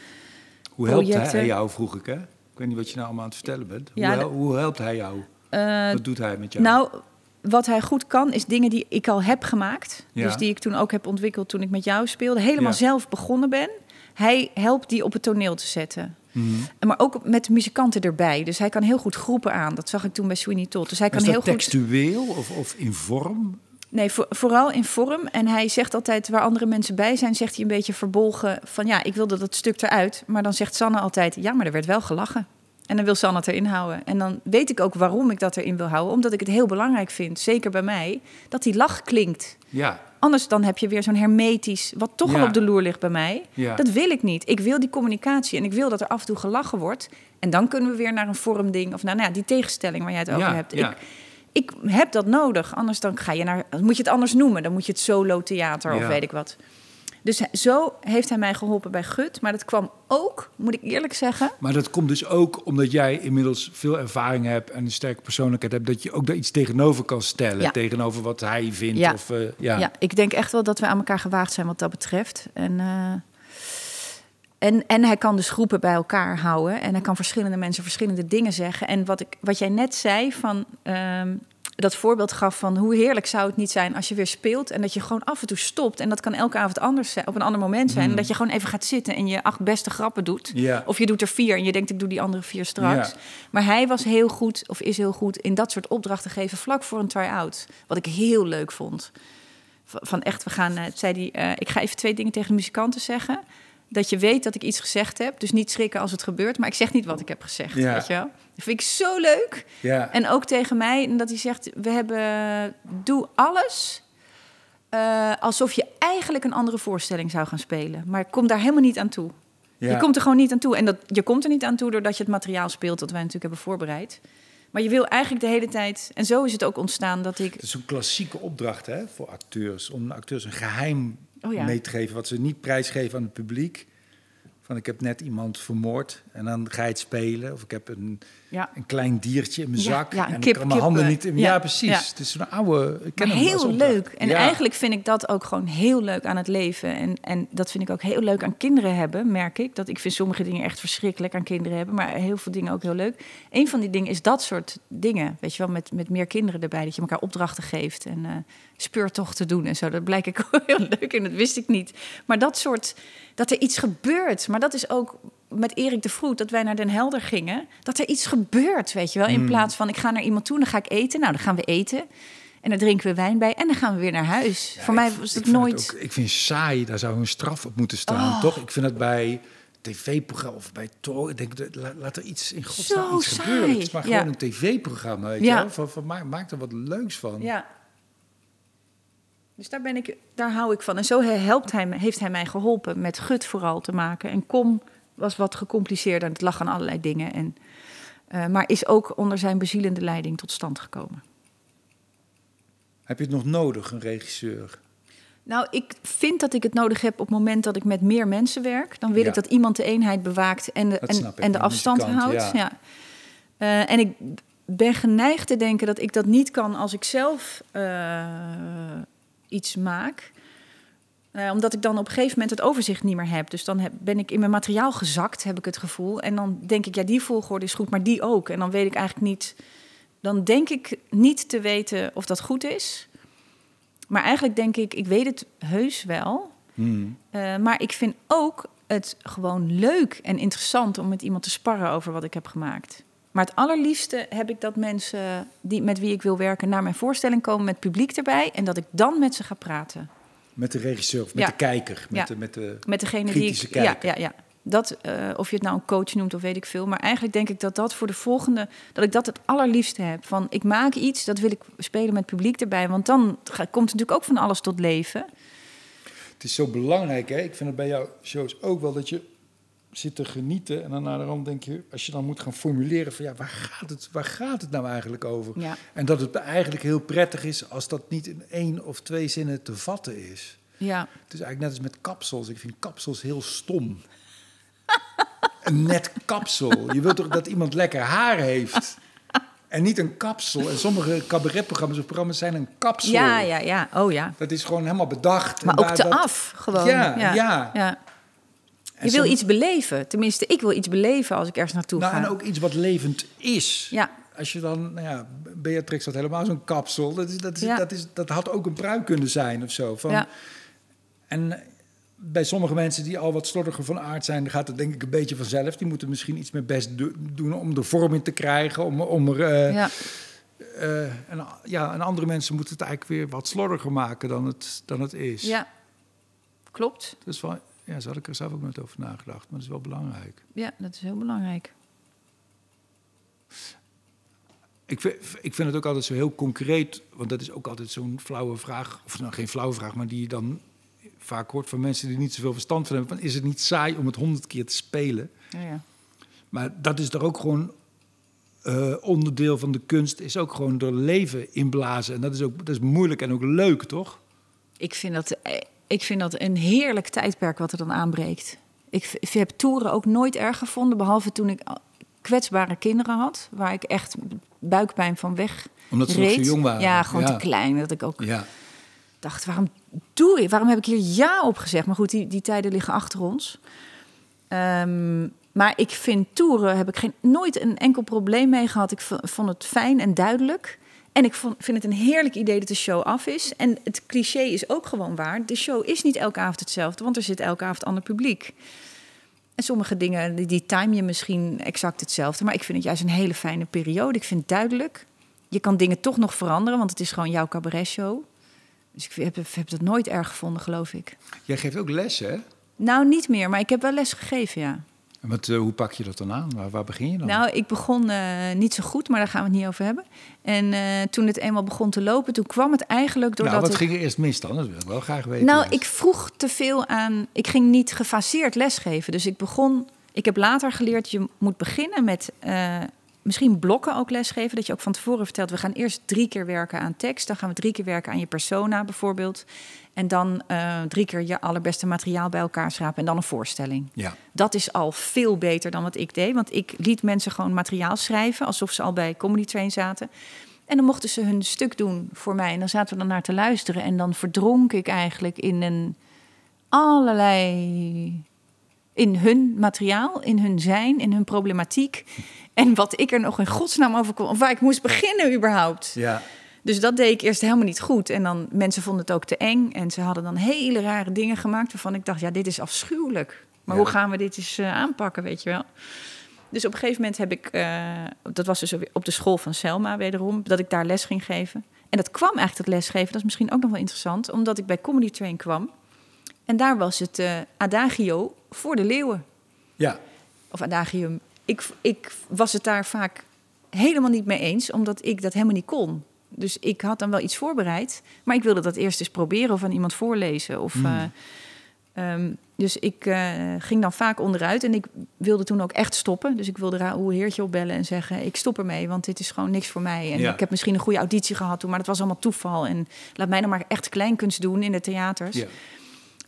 Hoe helpt hij jou, vroeg ik hè? Weet niet wat je nou allemaal aan het vertellen bent. Hoe, hoe helpt hij jou? eh, Wat doet hij met jou? nou, wat hij goed kan, is dingen die ik al heb gemaakt. Ja. Dus die ik toen ook heb ontwikkeld toen ik met jou speelde. Helemaal Ja. zelf begonnen ben. Hij helpt die op het toneel te zetten. En Maar ook met muzikanten erbij. Dus hij kan heel goed groepen aan. Dat zag ik toen bij Sweeney Todd. Dus hij kan is heel dat goed. textueel of, of in vorm? Nee, voor- vooral in vorm. En hij zegt altijd, waar andere mensen bij zijn, zegt hij een beetje verbolgen van ja, ik wilde dat stuk eruit. Maar dan zegt Sanne altijd, ja, maar er werd wel gelachen. En dan wil Sanne het erin houden. En dan weet ik ook waarom ik dat erin wil houden. Omdat ik het heel belangrijk vind, zeker bij mij, dat die lach klinkt. Ja. Anders dan heb je weer zo'n hermetisch, wat toch Ja. al op de loer ligt bij mij. Ja. Dat wil ik niet. Ik wil die communicatie en ik wil dat er af en toe gelachen wordt. En dan kunnen we weer naar een vormding of naar nou ja, die tegenstelling waar jij het over hebt. ja. Ik, ik heb dat nodig. Anders dan ga je naar. Moet je het anders noemen. Dan moet je het solo theater of Ja. weet ik wat. Dus zo heeft hij mij geholpen bij Gut. Maar dat kwam ook, moet ik eerlijk zeggen. Maar dat komt dus ook omdat jij inmiddels veel ervaring hebt en een sterke persoonlijkheid hebt, dat je ook daar iets tegenover kan stellen. Ja. Tegenover wat hij vindt. Ja. Of, eh, ja. Ja. ik denk echt wel dat we aan elkaar gewaagd zijn wat dat betreft. En, eh, en, en hij kan dus groepen bij elkaar houden. En hij kan verschillende mensen verschillende dingen zeggen. En wat, ik, wat jij net zei van. ehm, dat voorbeeld gaf van hoe heerlijk zou het niet zijn als je weer speelt en dat je gewoon af en toe stopt en dat kan elke avond anders zijn, op een ander moment zijn en dat je gewoon even gaat zitten en je acht beste grappen doet of je doet er vier en je denkt ik doe die andere vier straks. Maar hij was heel goed of is heel goed in dat soort opdrachten geven vlak voor een try-out, wat ik heel leuk vond. Van echt, we gaan, eh, zei die, eh, ik ga even twee dingen tegen de muzikanten zeggen. Dat je weet dat ik iets gezegd heb. Dus niet schrikken als het gebeurt. Maar ik zeg niet wat ik heb gezegd. Ja. Weet je wel? Dat vind ik zo leuk. Ja. En ook tegen mij. Dat hij zegt, we hebben... Doe alles eh, alsof je eigenlijk een andere voorstelling zou gaan spelen. Maar ik kom daar helemaal niet aan toe. Ja. Je komt er gewoon niet aan toe. En dat, je komt er niet aan toe doordat je het materiaal speelt... dat wij natuurlijk hebben voorbereid. Maar je wil eigenlijk de hele tijd... En zo is het ook ontstaan dat ik... Het is een klassieke opdracht hè, voor acteurs. Om acteurs een geheim Oh mee te geven wat ze niet prijsgeven aan het publiek. Van ik heb net iemand vermoord en dan ga je het spelen. Of ik heb een, Ja. een klein diertje in mijn zak ja, en kip- ik kan mijn handen eh, niet... in- ja, Ja, precies. Het is een oude... Ik ken heel leuk. En eigenlijk vind ik dat ook gewoon heel leuk aan het leven. En, en dat vind ik ook heel leuk aan kinderen hebben, merk ik. Dat ik vind sommige dingen echt verschrikkelijk aan kinderen hebben, maar heel veel dingen ook heel leuk. Een van die dingen is dat soort dingen, weet je wel, met, met meer kinderen erbij. Dat je elkaar opdrachten geeft en eh speurtochten doen en zo. Dat blijkt ik ook heel leuk en dat wist ik niet. Maar dat soort, dat er iets gebeurt. Maar dat is ook met Erik de Vroet, dat wij naar Den Helder gingen. Dat er iets gebeurt, weet je wel. In Hmm. plaats van, ik ga naar iemand toe, dan ga ik eten. Nou, dan gaan we eten. En dan drinken we wijn bij en dan gaan we weer naar huis. Ja, Voor mij was het nooit... ook- ik vind saai, daar zou een straf op moeten staan, Oh. toch? Ik vind het bij tv-programma of bij Tor... Ik denk, laat er iets in godsnaam iets gebeuren. Het is maar saai, gewoon ja. een tv-programma, weet Ja. je wel? Van, van, maak, er wat leuks van. Ja. Dus daar, ben ik, daar hou ik van. En zo he- helpt hij, heeft hij mij geholpen met Gut vooral te maken. En Kom was wat gecompliceerder. Het lag aan allerlei dingen. En, eh, maar is ook onder zijn bezielende leiding tot stand gekomen. Heb je het nog nodig, een regisseur? Nou, ik vind dat ik het nodig heb op het moment dat ik met meer mensen werk. Dan wil Ja. ik dat iemand de eenheid bewaakt en de, en, en de de afstand houdt. ja. Ja. Eh, en ik ben geneigd te denken dat ik dat niet kan als ik zelf eh, iets maak. Eh, omdat ik dan op een gegeven moment het overzicht niet meer heb. Dus dan heb, ben ik in mijn materiaal gezakt, heb ik het gevoel. En dan denk ik, ja, die volgorde is goed, maar die ook. En dan weet ik eigenlijk niet. Dan denk ik niet te weten of dat goed is. Maar eigenlijk denk ik, ik weet het heus wel. Hmm. Eh, maar ik vind ook het gewoon leuk en interessant om met iemand te sparren over wat ik heb gemaakt. Maar het allerliefste heb ik dat mensen die, met wie ik wil werken naar mijn voorstelling komen met publiek erbij. En dat ik dan met ze ga praten. Met de regisseur of met Ja. de kijker? Met Ja. de, met de... Met degene Kritische die ik. Ja, kijker. ja, ja. Dat, eh, of je het nou een coach noemt of weet ik veel. Maar eigenlijk denk ik dat dat voor de volgende. dat ik dat het allerliefste heb. Van ik maak iets, dat wil ik spelen met publiek erbij. Want dan komt natuurlijk ook van alles tot leven. Het is zo belangrijk, hè? Ik vind het bij jouw shows ook wel dat je zit te genieten. En dan naar de rand denk je, als je dan moet gaan formuleren van ja, waar gaat het, waar gaat het nou eigenlijk over? Ja. En dat het eigenlijk heel prettig is als dat niet in één of twee zinnen te vatten is. Ja. Het is eigenlijk net als met kapsels. Ik vind kapsels heel stom. een net kapsel. Je wilt toch dat iemand lekker haar heeft? En niet een kapsel. En sommige cabaretprogramma's of programma's zijn een kapsel. Ja, ja, ja. Oh ja. Dat is gewoon helemaal bedacht. Maar En ook daar- te dat- af, gewoon. Ja, ja. ja. En Je wil soms- iets beleven. Tenminste, ik wil iets beleven als ik ergens naartoe Nou, ga. en ook iets wat levend is. Ja, Als je dan, nou ja, Beatrix had helemaal zo'n kapsel. Dat, is, dat, is, Ja. dat, is, dat had ook een pruik kunnen zijn of zo. Van, ja. En bij sommige mensen die al wat slordiger van aard zijn, gaat het denk ik een beetje vanzelf. Die moeten misschien iets meer best do- doen om er vorm in te krijgen. Om, om er, eh, ja. eh, en, ja, en andere mensen moeten het eigenlijk weer wat slordiger maken dan het, dan het is. ja. Klopt. Dat is wel, ja, zo had ik er zelf ook nooit over nagedacht, maar dat is wel belangrijk. Ja, dat is heel belangrijk. Ik vind, ik vind het ook altijd zo heel concreet, want dat is ook altijd zo'n flauwe vraag, of nou geen flauwe vraag, maar die je dan vaak hoort van mensen die niet zoveel verstand van hebben. Van, is het niet saai om het honderd keer te spelen? Ja, ja. Maar dat is er ook gewoon eh, onderdeel van de kunst, is ook gewoon er leven inblazen. En dat is ook dat is moeilijk en ook leuk, toch? Ik, vind dat, eh, ik vind dat een heerlijk tijdperk wat er dan aanbreekt. Ik, heb toeren ook nooit erg gevonden, behalve toen ik kwetsbare kinderen had, waar ik echt buikpijn van weg Omdat ze nog reed. zo jong waren. Ja, gewoon Ja. te klein. Dat ik ook Ja. dacht, waarom doe ik? Waarom heb ik hier ja op gezegd? Maar goed, die, die tijden liggen achter ons. Ehm, maar ik vind toeren, heb ik geen, nooit een enkel probleem mee gehad. Ik vond het fijn en duidelijk. En ik vond, vind het een heerlijk idee dat de show af is. En het cliché is ook gewoon waar. De show is niet elke avond hetzelfde, want er zit elke avond ander publiek. En sommige dingen, die, die time je misschien exact hetzelfde. Maar ik vind het juist een hele fijne periode. Ik vind het duidelijk. Je kan dingen toch nog veranderen, want het is gewoon jouw cabaretshow. Dus ik heb, heb dat nooit erg gevonden, geloof ik. Jij geeft ook les, hè? Nou, niet meer, maar ik heb wel les gegeven, ja. Wat, eh, hoe pak je dat dan aan? Waar, waar begin je dan? Nou, ik begon eh, niet zo goed, maar daar gaan we het niet over hebben. En eh, toen het eenmaal begon te lopen, toen kwam het eigenlijk doordat nou, wat ik... ging er eerst mis dan? Dat wil ik wel graag weten. Nou, ik vroeg te veel aan. Ik ging niet gefaseerd lesgeven. Dus ik begon. Ik heb later geleerd, je moet beginnen met misschien blokken ook lesgeven. Dat je ook van tevoren vertelt, we gaan eerst drie keer werken aan tekst. Dan gaan we drie keer werken aan je persona bijvoorbeeld. En dan eh, drie keer je allerbeste materiaal bij elkaar schrapen en dan een voorstelling. Ja. Dat is al veel beter dan wat ik deed. Want ik liet mensen gewoon materiaal schrijven, alsof ze al bij Comedy Train zaten. En dan mochten ze hun stuk doen voor mij. En dan zaten we dan naar te luisteren. En dan verdronk ik eigenlijk in een allerlei. in hun materiaal, in hun zijn, in hun problematiek. En wat ik er nog in godsnaam over kon. Of waar ik moest beginnen überhaupt. Ja. Dus dat deed ik eerst helemaal niet goed. En dan mensen vonden het ook te eng. En ze hadden dan hele rare dingen gemaakt waarvan ik dacht, ja, dit is afschuwelijk. Maar Ja. hoe gaan we dit eens eh, aanpakken, weet je wel? Dus op een gegeven moment heb ik, eh, dat was dus op de school van Selma wederom, dat ik daar les ging geven. En dat kwam eigenlijk, dat lesgeven, dat is misschien ook nog wel interessant, omdat ik bij Comedy Train kwam. En daar was het eh, adagio voor de leeuwen Ja. of adagium. Ik, ik was het daar vaak helemaal niet mee eens, omdat ik dat helemaal niet kon. Dus ik had dan wel iets voorbereid, maar ik wilde dat eerst eens proberen of aan iemand voorlezen. Of, Hmm. eh, ehm, dus ik eh, ging dan vaak onderuit en ik wilde toen ook echt stoppen. Dus ik wilde Raoul Heertje opbellen en zeggen: Ik stop ermee, want dit is gewoon niks voor mij. En Ja. ik heb misschien een goede auditie gehad toen, maar dat was allemaal toeval. En laat mij dan maar echt kleinkunst doen in de theaters. Ja.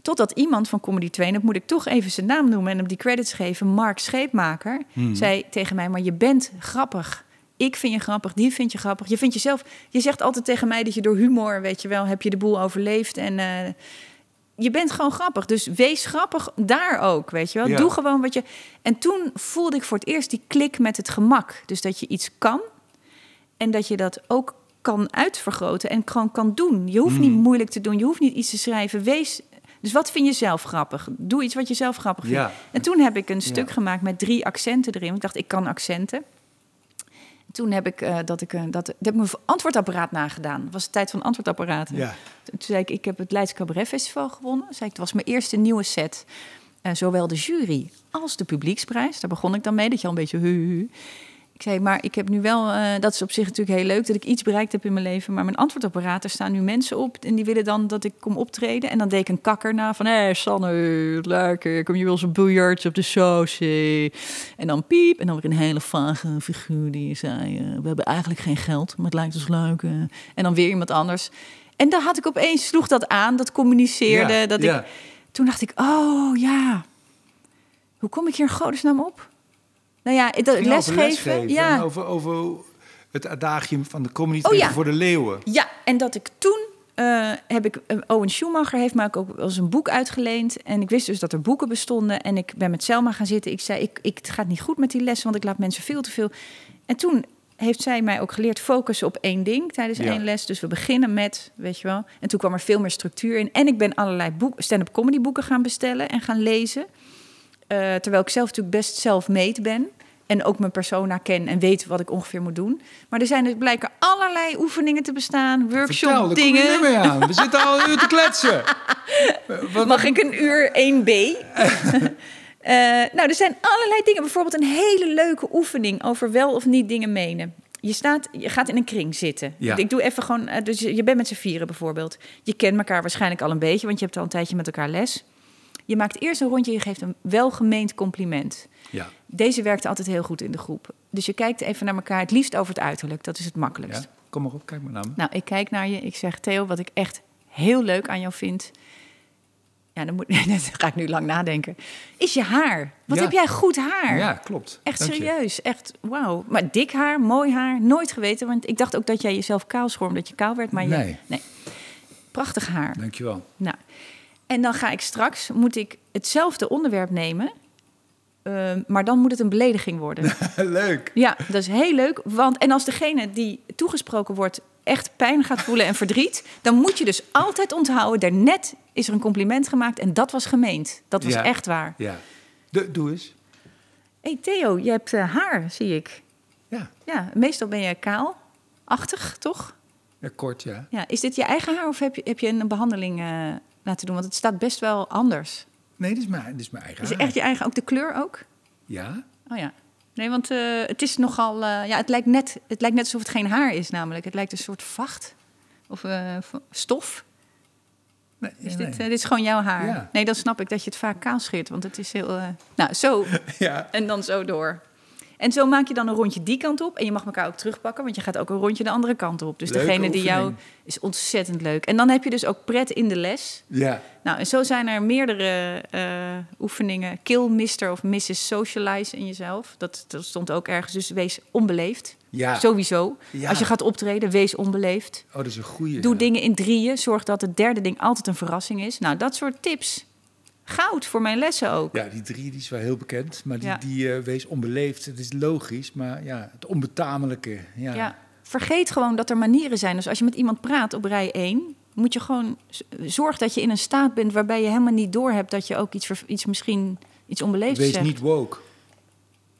Totdat iemand van Comedy Train, dat moet ik toch even zijn naam noemen en hem die credits geven, Mark Scheepmaker, Hmm. zei tegen mij: Maar je bent grappig. Ik vind je grappig, die vind je grappig. Je vindt jezelf. Je zegt altijd tegen mij dat je door humor, weet je wel, heb je de boel overleefd. En eh, je bent gewoon grappig. Dus wees grappig daar ook, weet je wel. Ja. Doe gewoon wat je. En toen voelde ik voor het eerst die klik met het gemak. Dus dat je iets kan en dat je dat ook kan uitvergroten en gewoon kan doen. Je hoeft niet Hmm. moeilijk te doen. Je hoeft niet iets te schrijven. Wees. Dus wat vind je zelf grappig? Doe iets wat je zelf grappig vindt. Ja. En toen heb ik een stuk Ja. gemaakt met drie accenten erin. Ik dacht, ik kan accenten. Toen heb ik, eh, dat ik, eh, dat, dat heb ik mijn antwoordapparaat nagedaan. Het was de tijd van antwoordapparaten. Ja. Toen zei ik, ik heb het Leids Cabaret Festival gewonnen. Zei ik, het was mijn eerste nieuwe set. Eh, zowel de jury als de publieksprijs. Daar begon ik dan mee, dat je al een beetje... hu, hu, hu. Ik zei, maar ik heb nu wel... eh, dat is op zich natuurlijk heel leuk dat ik iets bereikt heb in mijn leven. Maar mijn antwoordapparaat, er staan nu mensen op... en die willen dan dat ik kom optreden. En dan deed ik een kakker na van... Hé, hey, Sanne, lekker. Kom je wel een biljartje op de saus? eh?" En dan piep. En dan weer een hele vage figuur die zei... eh, we hebben eigenlijk geen geld, maar het lijkt ons leuk. eh." En dan weer iemand anders... En dan had ik opeens, sloeg dat aan, dat communiceerde. Ja, dat ja. ik, toen dacht ik, oh ja, hoe kom ik hier in godesnaam op? Nou ja, dat Ging over lesgeven. ja. Over, over het adagium van de comedy Oh, ja. voor de leeuwen. ja, en dat ik toen eh, heb ik, eh, Owen Schumacher heeft me ook wel eens een boek uitgeleend. En ik wist dus dat er boeken bestonden. En ik ben met Selma gaan zitten. Ik zei, ik, ik, het gaat niet goed met die lessen, want ik laat mensen veel te veel. En toen heeft zij mij ook geleerd focussen op één ding tijdens Ja. één les. Dus we beginnen met, weet je wel. En toen kwam er veel meer structuur in. En ik ben allerlei boek, stand-up comedy boeken gaan bestellen en gaan lezen. Eh, terwijl ik zelf natuurlijk best self-made ben. En ook mijn persona ken en weet wat ik ongeveer moet doen. Maar er zijn dus blijken allerlei oefeningen te bestaan, Vertel, workshop kom je dingen. nu mee aan. We zitten al een uur te kletsen. Wat, Mag ik een uur 1B? Eh, nou, er zijn allerlei dingen. Bijvoorbeeld een hele leuke oefening over wel of niet dingen menen. Je, staat, je gaat in een kring zitten. Ja. Ik doe even gewoon... eh, Dus je je bent met z'n vieren bijvoorbeeld. Je kent elkaar waarschijnlijk al een beetje... want je hebt al een tijdje met elkaar les. Je maakt eerst een rondje, je geeft een welgemeend compliment. Ja, Deze werkte altijd heel goed in de groep. Dus je kijkt even naar elkaar, het liefst over het uiterlijk. Dat is het makkelijkst. ja. Kom maar op, kijk maar naar me. Nou, ik kijk naar je. Ik zeg, Theo, wat ik echt heel leuk aan jou vind... Ja, dan moet, dat ga ik nu lang nadenken. Is je haar. Wat Ja. heb jij goed haar. Ja, klopt. Echt Dank je. serieus. Echt, wauw. Maar dik haar, mooi haar, nooit geweten. Want ik dacht ook dat jij jezelf kaal schoor omdat je kaal werd. Maar je, Nee. nee. Prachtig haar. Dankjewel. Nou, en dan ga ik straks, moet ik hetzelfde onderwerp nemen... ehm, maar dan moet het een belediging worden. Leuk. Ja, dat is heel leuk. Want, en als degene die toegesproken wordt echt pijn gaat voelen en verdriet... dan moet je dus altijd onthouden... daarnet is er een compliment gemaakt en dat was gemeend. Dat was Ja. echt waar. Ja. De, doe eens. Hey Theo, je hebt eh, haar, zie ik. Ja. Ja, meestal ben je kaal-achtig, toch? ja, kort ja. Ja, is dit je eigen haar of heb je, heb je een behandeling eh, laten doen? Want het staat best wel anders. Nee, dit is mijn, dit is mijn eigen Is het echt je eigen, ook de kleur ook? Ja? Oh ja. Nee, want eh, het is nogal... eh, ja, het lijkt, net, het lijkt net alsof het geen haar is namelijk. Het lijkt een soort vacht of eh, stof. Nee, Is nee. dit, dit is gewoon jouw haar? Ja. Nee, dan snap ik dat je het vaak kaal scheert, want het is heel... nou, zo ja. en dan zo door. En zo maak je dan een rondje die kant op. En je mag elkaar ook terugpakken, want je gaat ook een rondje de andere kant op. Dus Leuke degene die jou is ontzettend leuk. En dan heb je dus ook pret in de les. Ja, Nou, en zo zijn er meerdere eh, oefeningen. Kill Mr. of Mrs. Socialize in jezelf. Dat, dat stond ook ergens. Dus wees onbeleefd. ja. Sowieso. Ja. Als je gaat optreden, wees onbeleefd. Oh, dat is een goeie. Doe ja. dingen in drieën. Zorg dat het derde ding altijd een verrassing is. Nou, dat soort tips. Goud voor mijn lessen ook. Ja, die drie die is wel heel bekend, maar die, Ja. die eh, wees onbeleefd. Het is logisch, maar ja, het onbetamelijke. Ja. Ja. Vergeet gewoon dat er manieren zijn. Dus als je met iemand praat op rij 1, moet je gewoon zorg dat je in een staat bent waarbij je helemaal niet doorhebt dat je ook iets, iets misschien iets onbeleefds Wees zegt. niet woke.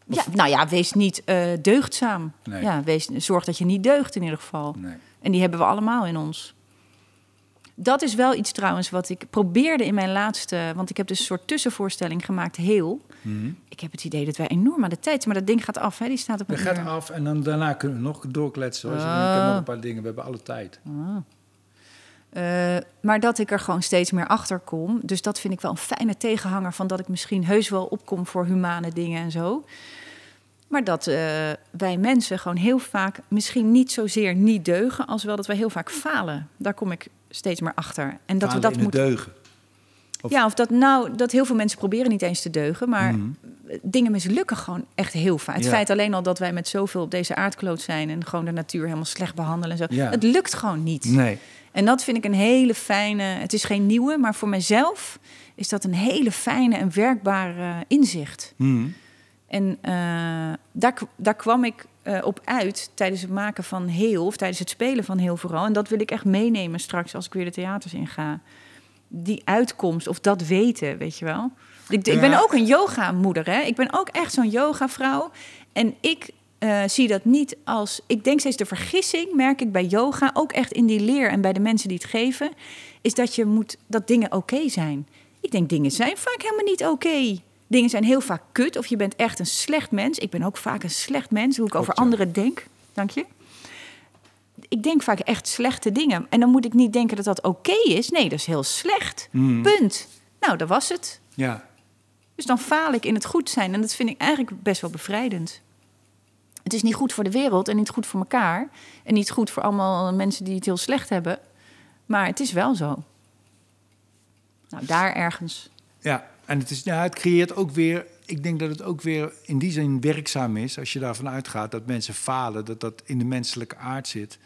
Ja, nou ja, wees niet eh, deugdzaam. Nee. Ja, wees, zorg dat je niet deugt in ieder geval. Nee. En die hebben we allemaal in ons. Dat is wel iets trouwens wat ik probeerde in mijn laatste... Want ik heb dus een soort tussenvoorstelling gemaakt, heel. Mhm. Ik heb het idee dat wij enorm aan de tijd zijn. Maar dat ding gaat af, hè? Die staat op Dat een gaat uur. af en dan daarna kunnen we nog doorkletsen. Hoor. Dus Oh. Ik heb nog een paar dingen, we hebben alle tijd. Eh, maar dat ik er gewoon steeds meer achter kom. Dus dat vind ik wel een fijne tegenhanger van dat ik misschien heus wel opkom voor humane dingen en zo. Maar dat eh, wij mensen gewoon heel vaak misschien niet zozeer niet deugen, als wel dat wij heel vaak falen. Daar kom ik steeds meer achter. En dat we dat moeten. deugen. Of- Ja, of dat nou, dat heel veel mensen proberen niet eens te deugen, maar Mhm. dingen mislukken gewoon echt heel vaak. Het Ja. feit alleen al dat wij met zoveel op deze aardkloot zijn en gewoon de natuur helemaal slecht behandelen en zo. Ja. Het lukt gewoon niet. Nee. En dat vind ik een hele fijne. Het is geen nieuwe, maar voor mezelf is dat een hele fijne en werkbare inzicht. Mhm. En eh, daar, daar kwam ik eh, op uit tijdens het maken van heel, of tijdens het spelen van heel vooral. En dat wil ik echt meenemen straks als ik weer de theaters inga. Die uitkomst of dat weten, weet je wel. Ik, ik ben ook een yoga-moeder, hè. Ik ben ook echt zo'n yoga-vrouw. En ik eh, zie dat niet als... Ik denk steeds de vergissing, merk ik bij yoga... ook echt in die leer en bij de mensen die het geven... is dat je moet dat dingen oké zijn. Ik denk, dingen zijn vaak helemaal niet oké. Dingen zijn heel vaak kut of je bent echt een slecht mens. Ik ben ook vaak een slecht mens, hoe ik over anderen denk. Dank je. Ik denk vaak echt slechte dingen. En dan moet ik niet denken dat dat oké is. Nee, dat is heel slecht. Mhm. Punt. Nou, dat was het. Ja. Dus dan faal ik in het goed zijn. En dat vind ik eigenlijk best wel bevrijdend. Het is niet goed voor de wereld en niet goed voor elkaar. En niet goed voor allemaal mensen die het heel slecht hebben. Maar het is wel zo. Nou, daar ergens. Ja, en het, is, ja, het creëert ook weer. Ik denk dat het ook weer in die zin werkzaam is. Als je daarvan uitgaat dat mensen falen, dat dat in de menselijke aard zit.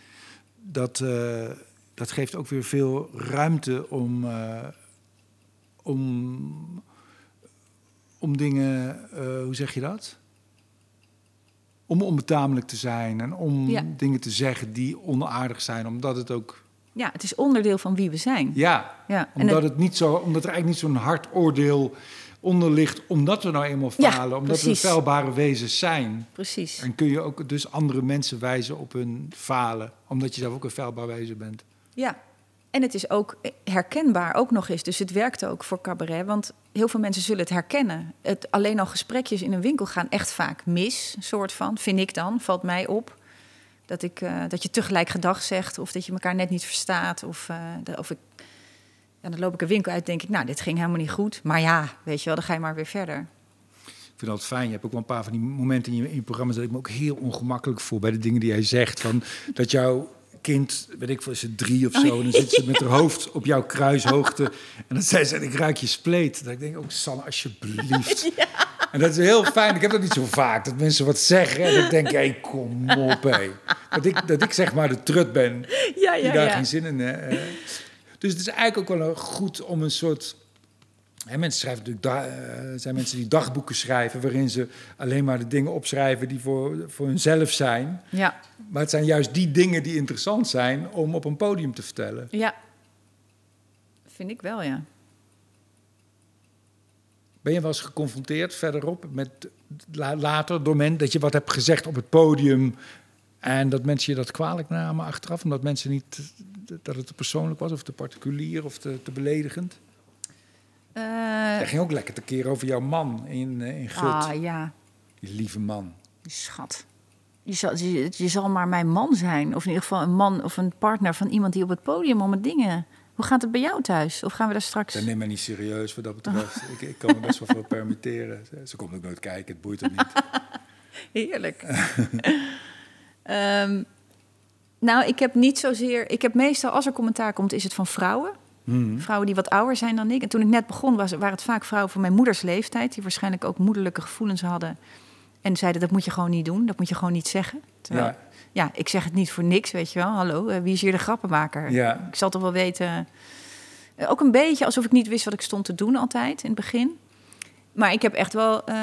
Dat, eh, dat geeft ook weer veel ruimte om. eh, om, om dingen. eh, hoe zeg je dat? Om onbetamelijk te zijn en om Ja. dingen te zeggen die onaardig zijn, omdat het ook. Ja, het is onderdeel van wie we zijn. Ja, Ja, omdat, het- het niet zo, omdat er eigenlijk niet zo'n hard oordeel onder ligt, omdat we nou eenmaal Ja, falen, omdat we feilbare wezens zijn. precies. En kun je ook dus andere mensen wijzen op hun falen, omdat je zelf ook een feilbaar wezen bent. Ja, en het is ook herkenbaar ook nog eens. Dus het werkt ook voor cabaret. Want heel veel mensen zullen het herkennen. Het, alleen al gesprekjes in een winkel gaan echt vaak mis, soort van. Vind ik dan, valt mij op. Dat, ik, eh, dat je tegelijk gedag zegt of dat je elkaar net niet verstaat. Of, eh, de- of ik, ja, dan loop ik een winkel uit denk ik, nou, dit ging helemaal niet goed. Maar ja, weet je wel, dan ga je maar weer verder. Ik vind dat fijn. Je hebt ook wel een paar van die momenten in je, in je programma dat ik me ook heel ongemakkelijk voel bij de dingen die jij zegt. Van dat jouw kind, weet ik veel, is het drie of zo, en dan zit ze met haar hoofd op jouw kruishoogte. En dan zei ze, ik ruik je spleet. Dat ik denk, ook Sanne, alsjeblieft. En dat is heel fijn. Ik heb dat niet zo vaak, dat mensen wat zeggen. En ik denk, hé, kom op, hé. Dat ik, dat ik zeg maar de trut ben Ja, die daar geen zin in heeft. Dus het is eigenlijk ook wel goed om een soort... Hè, mensen schrijven natuurlijk, eh, er zijn mensen die dagboeken schrijven... waarin ze alleen maar de dingen opschrijven die voor, voor hunzelf zijn. Ja, Maar het zijn juist die dingen die interessant zijn om op een podium te vertellen. ja. Vind ik wel, ja. Ben je wel eens geconfronteerd verderop met la- later door men dat je wat hebt gezegd op het podium en dat mensen je dat kwalijk namen achteraf, omdat mensen niet dat het te persoonlijk was of te particulier of te, te beledigend? Jij ging ook lekker tekeer over jouw man in, eh, in Gut. ah, ja. Die lieve man. Die schat. Je zal, je, je zal maar mijn man zijn. Of in ieder geval een man of een partner van iemand die op het podium om het dingen. Hoe gaat het bij jou thuis? Of gaan we daar straks... Zij neemt mij niet serieus wat dat betreft. ik, ik kan me best wel veel permitteren. Ze komt ook nooit kijken, het boeit hem niet. Heerlijk. Ehm, nou, ik heb niet zozeer... Ik heb meestal, als er commentaar komt, is het van vrouwen. Mhm. Vrouwen die wat ouder zijn dan ik. En toen ik net begon, was, waren het vaak vrouwen van mijn moeders leeftijd... die waarschijnlijk ook moederlijke gevoelens hadden. En zeiden, dat moet je gewoon niet doen. Dat moet je gewoon niet zeggen. Terwijl, ja. Ja, ik zeg het niet voor niks, weet je wel. Hallo, eh, wie is hier de grappenmaker? ja. Ik zal toch wel weten... eh, Ook een beetje alsof ik niet wist wat ik stond te doen altijd, in het begin. Maar ik heb echt wel eh,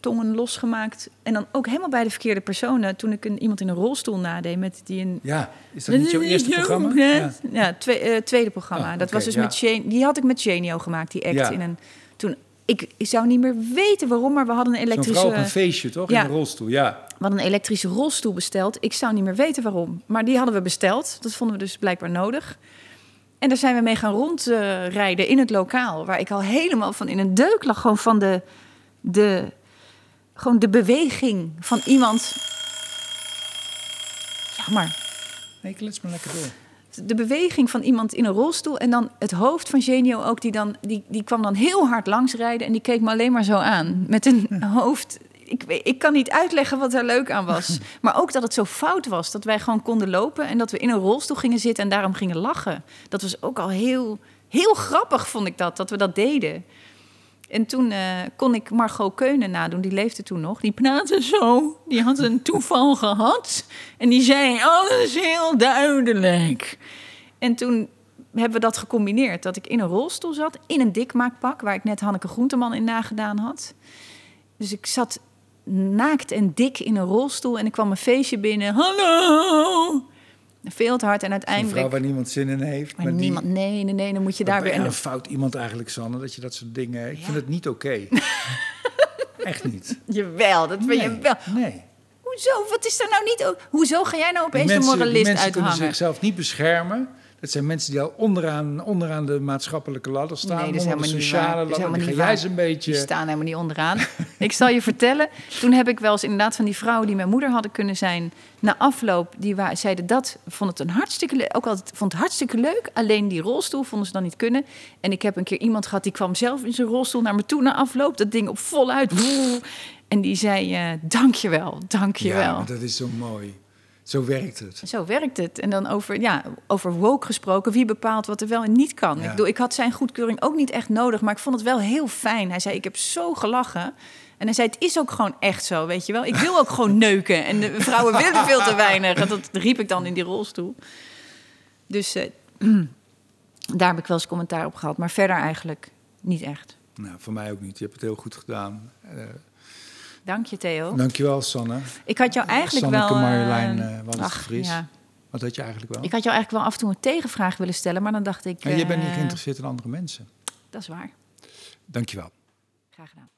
tongen losgemaakt. En dan ook helemaal bij de verkeerde personen. Toen ik een, iemand in een rolstoel nadeed met die een... ja. Is dat niet jouw eerste programma? Ja, Ja. twee- tweede programma. Oh, dat was dus ja. met Shane. Die had ik met Genio gemaakt, die act. Ja. In een, toen, ik, ik zou niet meer weten waarom, maar we hadden een Zo'n elektrische... vrouw op een feestje, toch? Ja. In een rolstoel, ja. We hadden een elektrische rolstoel besteld. Ik zou niet meer weten waarom. Maar die hadden we besteld. Dat vonden we dus blijkbaar nodig. En daar zijn we mee gaan rondrijden in het lokaal. Waar ik al helemaal van in een deuk lag. Gewoon van de, de, gewoon de beweging van iemand. Jammer. Nee, klets maar lekker door. De beweging van iemand in een rolstoel. En dan het hoofd van Genio ook. Die, dan, die, die kwam dan heel hard langs rijden. En die keek me alleen maar zo aan. Met een hoofd. Ik, ik kan niet uitleggen wat er leuk aan was. Maar ook dat het zo fout was. Dat wij gewoon konden lopen. En dat we in een rolstoel gingen zitten. En daarom gingen lachen. Dat was ook al heel, heel grappig, vond ik dat. Dat we dat deden. En toen eh, kon ik Margot Keunen nadoen, die leefde toen nog. Die praatte zo, die had een toeval gehad. En die zei, alles heel duidelijk. En toen hebben we dat gecombineerd. Dat ik in een rolstoel zat, in een dikmaakpak... waar ik net Hanneke Groenteman in nagedaan had. Dus ik zat naakt en dik in een rolstoel... en ik kwam een feestje binnen. Hallo! Veel te hard en Een uiteindelijk... vrouw waar niemand zin in heeft. maar niemand, nee, nee, nee, dan moet je daar weer... En een fout iemand eigenlijk, Sanne, dat je dat soort dingen... Ik Ja. vind het niet oké. Echt niet. Jawel, dat vind je wel. Nee. Hoezo? Wat is er nou niet... Hoezo ga jij nou opeens mensen, die moralist mensen kunnen uithangen? zichzelf niet beschermen. Dat zijn mensen die al onderaan, onderaan de maatschappelijke ladder staan. Nee, dat is onder de niet sociale ladder. Die niet een beetje... Die staan helemaal niet onderaan. ik zal je vertellen, toen heb ik wel eens inderdaad van die vrouwen die mijn moeder hadden kunnen zijn, na afloop, die wa- zeiden dat, vond het een hartstikke leuk, ook altijd vond het hartstikke leuk, alleen die rolstoel vonden ze dan niet kunnen. En ik heb een keer iemand gehad die kwam zelf in zijn rolstoel naar me toe na afloop, dat ding op voluit. En die zei, eh dankjewel, dankjewel. Ja, dat is zo mooi. Zo werkt het. Zo werkt het. En dan over, ja, over woke gesproken, wie bepaalt wat er wel en niet kan. Ja. Ik, bedoel, ik had zijn goedkeuring ook niet echt nodig, maar ik vond het wel heel fijn. Hij zei, ik heb zo gelachen. En hij zei, het is ook gewoon echt zo, weet je wel. Ik wil ook gewoon neuken. En de vrouwen willen veel te weinig. En dat riep ik dan in die rolstoel. Dus eh, daar heb ik wel eens commentaar op gehad. Maar verder eigenlijk niet echt. Nou, voor mij ook niet. Je hebt het heel goed gedaan. Dank je, Theo. dankjewel, Sanne. Ik had jou eigenlijk Sanneke wel... eh, Marjolein uh, ja. Wat had je eigenlijk wel? Ik had jou eigenlijk wel af en toe een tegenvraag willen stellen, maar dan dacht ik... Ja, je bent niet eh, geïnteresseerd in andere mensen. Dat is waar. Dankjewel. Graag gedaan.